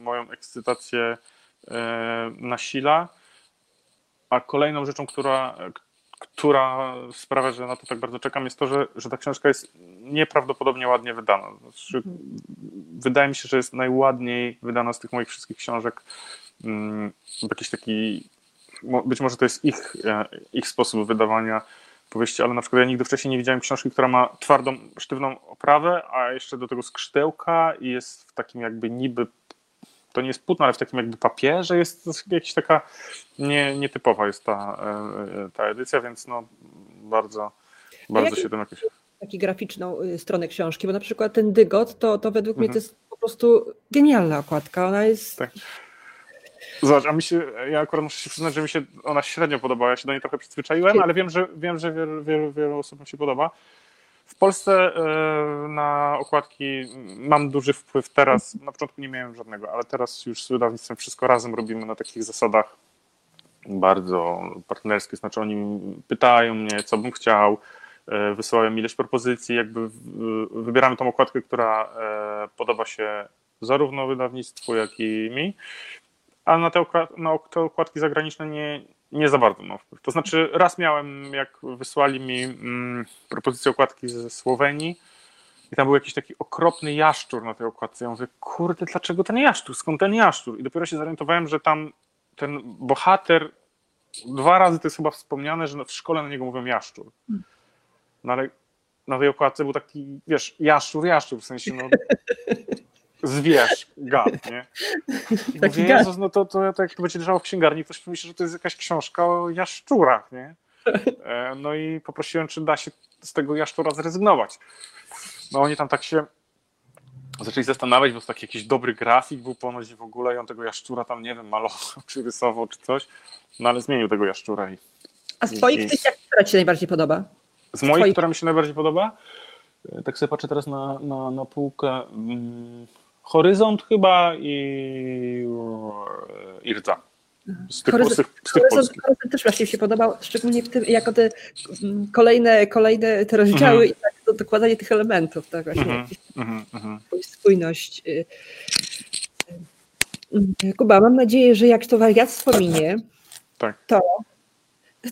moją ekscytację e, nasila. A kolejną rzeczą, która, która sprawia, że na to tak bardzo czekam, jest to, że, że ta książka jest nieprawdopodobnie ładnie wydana. Znaczy, wydaje mi się, że jest najładniej wydana z tych moich wszystkich książek. Mm, jakiś taki, być może to jest ich, e, ich sposób wydawania powieści, ale na przykład ja nigdy wcześniej nie widziałem książki, która ma twardą, sztywną oprawę, a jeszcze do tego skrzydełka i jest w takim jakby niby to nie jest płótno, ale w takim jakby papierze jest jakaś taka nie, nietypowa jest ta, e, ta edycja, więc no bardzo, bardzo się tym jakoś... Taki graficzną y, stronę książki, bo na przykład ten dygot, to, to według mhm. mnie to jest po prostu genialna okładka, ona jest... Tak. Zobacz, a mi się, ja akurat muszę się przyznać, że mi się ona średnio podobała, ja się do niej trochę przyzwyczaiłem, ale wiem, że wiem, że wielu, wielu, wielu osobom się podoba. W Polsce e, na okładki mam duży wpływ teraz. Na początku nie miałem żadnego, ale teraz już z wydawnictwem wszystko razem robimy na takich zasadach bardzo partnerskich. Znaczy oni pytają mnie, co bym chciał, e, wysyłają ileś propozycji, jakby wybieramy tą okładkę, która e, podoba się zarówno wydawnictwu, jak i mi, a na te, na te okładki zagraniczne nie, nie za bardzo mam wpływ. To znaczy, raz miałem, jak wysłali mi mm, propozycję okładki ze Słowenii, i tam był jakiś taki okropny jaszczur na tej okładce. Ja mówię, kurde, dlaczego ten jaszczur? Skąd ten jaszczur? I dopiero się zorientowałem, że tam ten bohater, dwa razy to jest chyba wspomniane, że w szkole na niego mówią jaszczur. No ale na tej okładce był taki, wiesz, jaszczur, jaszczur, w sensie no, zwierz, gad, nie? I mówię, Jezus, no to, to, to jak to będzie leżało w księgarni, ktoś pomyśli, że to jest jakaś książka o jaszczurach, nie? E, no i poprosiłem, czy da się z tego jaszczura zrezygnować. No oni tam tak się zaczęli zastanawiać, bo to taki jakiś dobry grafik był ponoć w ogóle i on tego jaszczura tam, nie wiem, malował czy rysował czy coś, no ale zmienił tego jaszczura. I, A z twoich i, która ci się najbardziej podoba? Z moich, twoich... która mi się najbardziej podoba? E, tak sobie patrzę teraz na, na, na półkę. Hmm, Horyzont chyba i Irca. Z tych, Horyzont, z tych, z tych Horyzont, Horyzont też właśnie się podobał, szczególnie w tym, jako te mm, kolejne, kolejne te rozdziały mm -hmm. i tak to dokładanie tych elementów, tak właśnie, mm -hmm. spójność. Y, y, Kuba, mam nadzieję, że jak to wariactwo minie, tak. to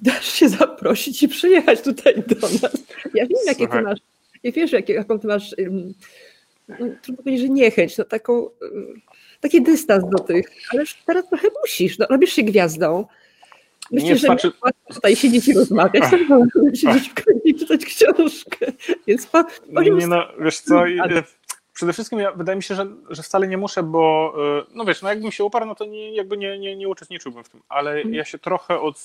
dasz się zaprosić i przyjechać tutaj do nas. Ja wiem, jakie ty masz, ja wiesz, jakie, jaką ty masz, no, trudno powiedzieć, że niechęć, no taką taki dystans do tych, ale teraz trochę musisz, no, robisz się gwiazdą. Myślę, nie, że znaczy... tutaj siedzieć i rozmawiać, to siedzieć w kręgu i czytać książkę. Więc po, nie, nie, no, wiesz co, ale... przede wszystkim ja, wydaje mi się, że, że wcale nie muszę, bo y, no wiesz, no jakbym się uparł, no to nie, jakby nie, nie, nie uczestniczyłbym w tym, ale mhm. ja się trochę od,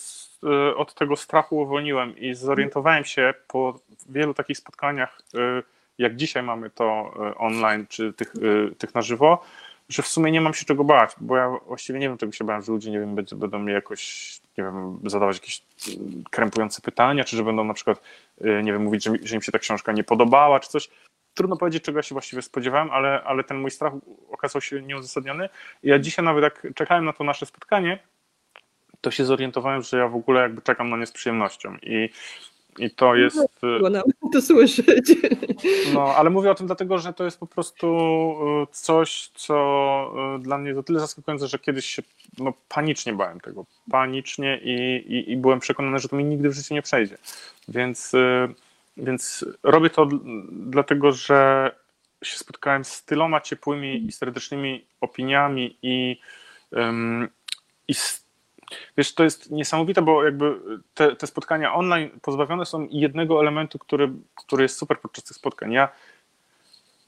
y, od tego strachu uwolniłem i zorientowałem się po wielu takich spotkaniach, y, jak dzisiaj mamy to online, czy tych, tych na żywo, że w sumie nie mam się czego bać, bo ja właściwie nie wiem, czego się bałem, że ludzie, nie wiem, będą mnie jakoś, nie wiem, zadawać jakieś mm, krępujące pytania, czy że będą na przykład, nie wiem, mówić, że, że im się ta książka nie podobała, czy coś. Trudno powiedzieć, czego ja się właściwie spodziewałem, ale, ale ten mój strach okazał się nieuzasadniony. Ja dzisiaj nawet jak czekałem na to nasze spotkanie, to się zorientowałem, że ja w ogóle jakby czekam na nie z przyjemnością. I i to jest. Było nam to słyszeć. No, ale mówię o tym dlatego, że to jest po prostu y, coś, co y, dla mnie to tyle zaskakujące, że kiedyś się no, panicznie bałem tego. Panicznie i, i, i byłem przekonany, że to mi nigdy w życiu nie przejdzie. Więc, y, więc robię to dlatego, że się spotkałem z tyloma ciepłymi i serdecznymi opiniami i, i z Wiesz, to jest niesamowite, bo jakby te, te, spotkania online pozbawione są jednego elementu, który, który jest super podczas tych spotkań. Ja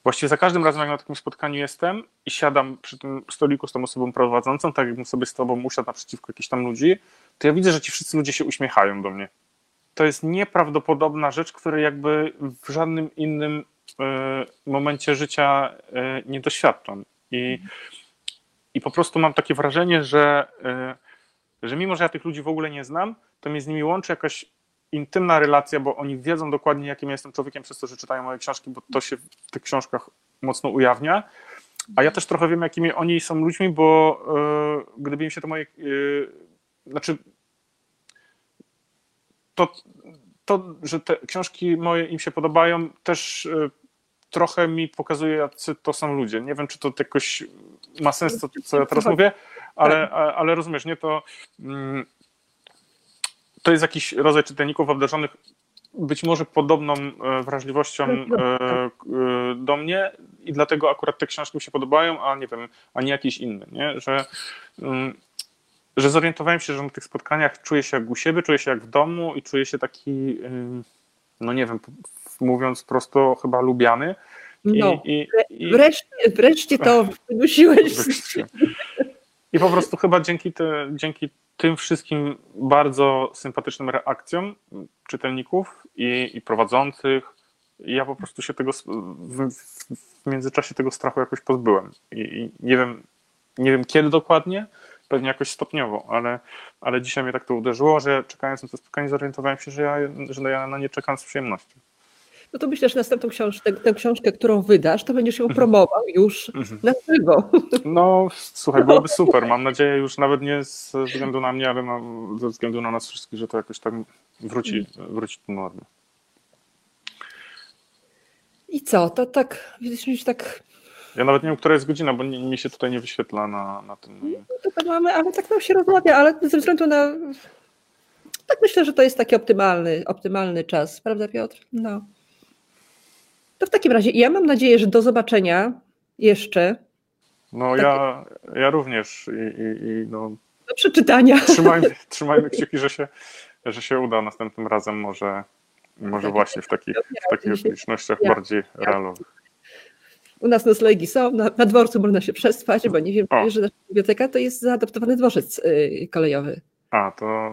właściwie za każdym razem, jak na takim spotkaniu jestem i siadam przy tym stoliku z tą osobą prowadzącą, tak jakbym sobie z tobą usiadł naprzeciwko jakichś tam ludzi, to ja widzę, że ci wszyscy ludzie się uśmiechają do mnie. To jest nieprawdopodobna rzecz, której jakby w żadnym innym y, momencie życia y, nie doświadczam. I, I po prostu mam takie wrażenie, że y, że mimo, że ja tych ludzi w ogóle nie znam, to mnie z nimi łączy jakaś intymna relacja, bo oni wiedzą dokładnie, jakim ja jestem człowiekiem przez to, że czytają moje książki, bo to się w tych książkach mocno ujawnia. A ja też trochę wiem, jakimi oni są ludźmi, bo yy, gdyby im się to moje. Yy, znaczy. To, to, że te książki moje im się podobają, też yy, trochę mi pokazuje, jacy to są ludzie. Nie wiem, czy to jakoś ma sens, to, co ja teraz mówię, ale, tak. ale rozumiesz, nie, to, mm, to jest jakiś rodzaj czytelników obdarzonych być może podobną e, wrażliwością tak, e, tak. e, do mnie i dlatego akurat te książki mi się podobają, a nie wiem, a nie jakiś inny, nie? Że, mm, że zorientowałem się, że na tych spotkaniach czuję się jak u siebie, czuję się jak w domu i czuję się taki, no nie wiem, mówiąc prosto, chyba lubiany. No, i, i, wreszcie, wreszcie to wynosiłeś. I po prostu chyba dzięki, te, dzięki tym wszystkim bardzo sympatycznym reakcjom czytelników i, i prowadzących, ja po prostu się tego w, w, międzyczasie tego strachu jakoś pozbyłem. I, I, nie wiem, nie wiem kiedy dokładnie, pewnie jakoś stopniowo, ale, ale dzisiaj mnie tak to uderzyło, że czekając na to spotkanie zorientowałem się, że ja, że ja na nie czekam z przyjemnością no to myślę, że następną książkę, tę książkę, którą wydasz, to będziesz ją mhm. promował już mhm. na żywo. No, słuchaj, byłoby super. Mam nadzieję już nawet nie ze względu na mnie, ale na, ze względu na nas wszystkich, że to jakoś tak wróci, mhm. wróci do normy. I co? To tak, widzisz, tak Ja nawet nie wiem, która jest godzina, bo mi się tutaj nie wyświetla na, na tym. No, to mamy, ale tak nam się rozmawia, ale ze względu na. Tak myślę, że to jest taki optymalny, optymalny czas, prawda, Piotr? No. To w takim razie ja mam nadzieję, że do zobaczenia jeszcze. No Takie... ja, ja również i, i, i no. Do przeczytania. Trzymajmy, trzymajmy kciuki, że się, że się uda następnym razem może, może tak, właśnie w takich, w takich okolicznościach bardziej realowych. U nas noclegi są, na, na dworcu można się przespać, bo nie wiem, o. że nasza biblioteka to jest zaadoptowany dworzec y, kolejowy. A, to...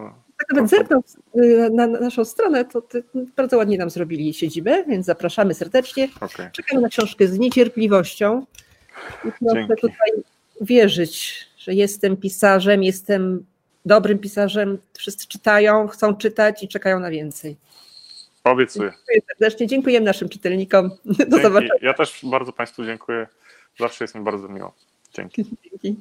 Nawet zerknął y, na, na, naszą stronę, to, bardzo ładnie nam zrobili siedzibę, więc zapraszamy serdecznie. Okay. Czekamy na książkę z niecierpliwością. I proszę tutaj wierzyć, że jestem pisarzem, jestem dobrym pisarzem, wszyscy czytają, chcą czytać i czekają na więcej. Obiecuję. Dziękuję serdecznie. Dziękujemy naszym czytelnikom. Do Dzięki. zobaczenia. Ja też bardzo Państwu dziękuję. Zawsze jest mi bardzo miło. Dzięki. Dzięki.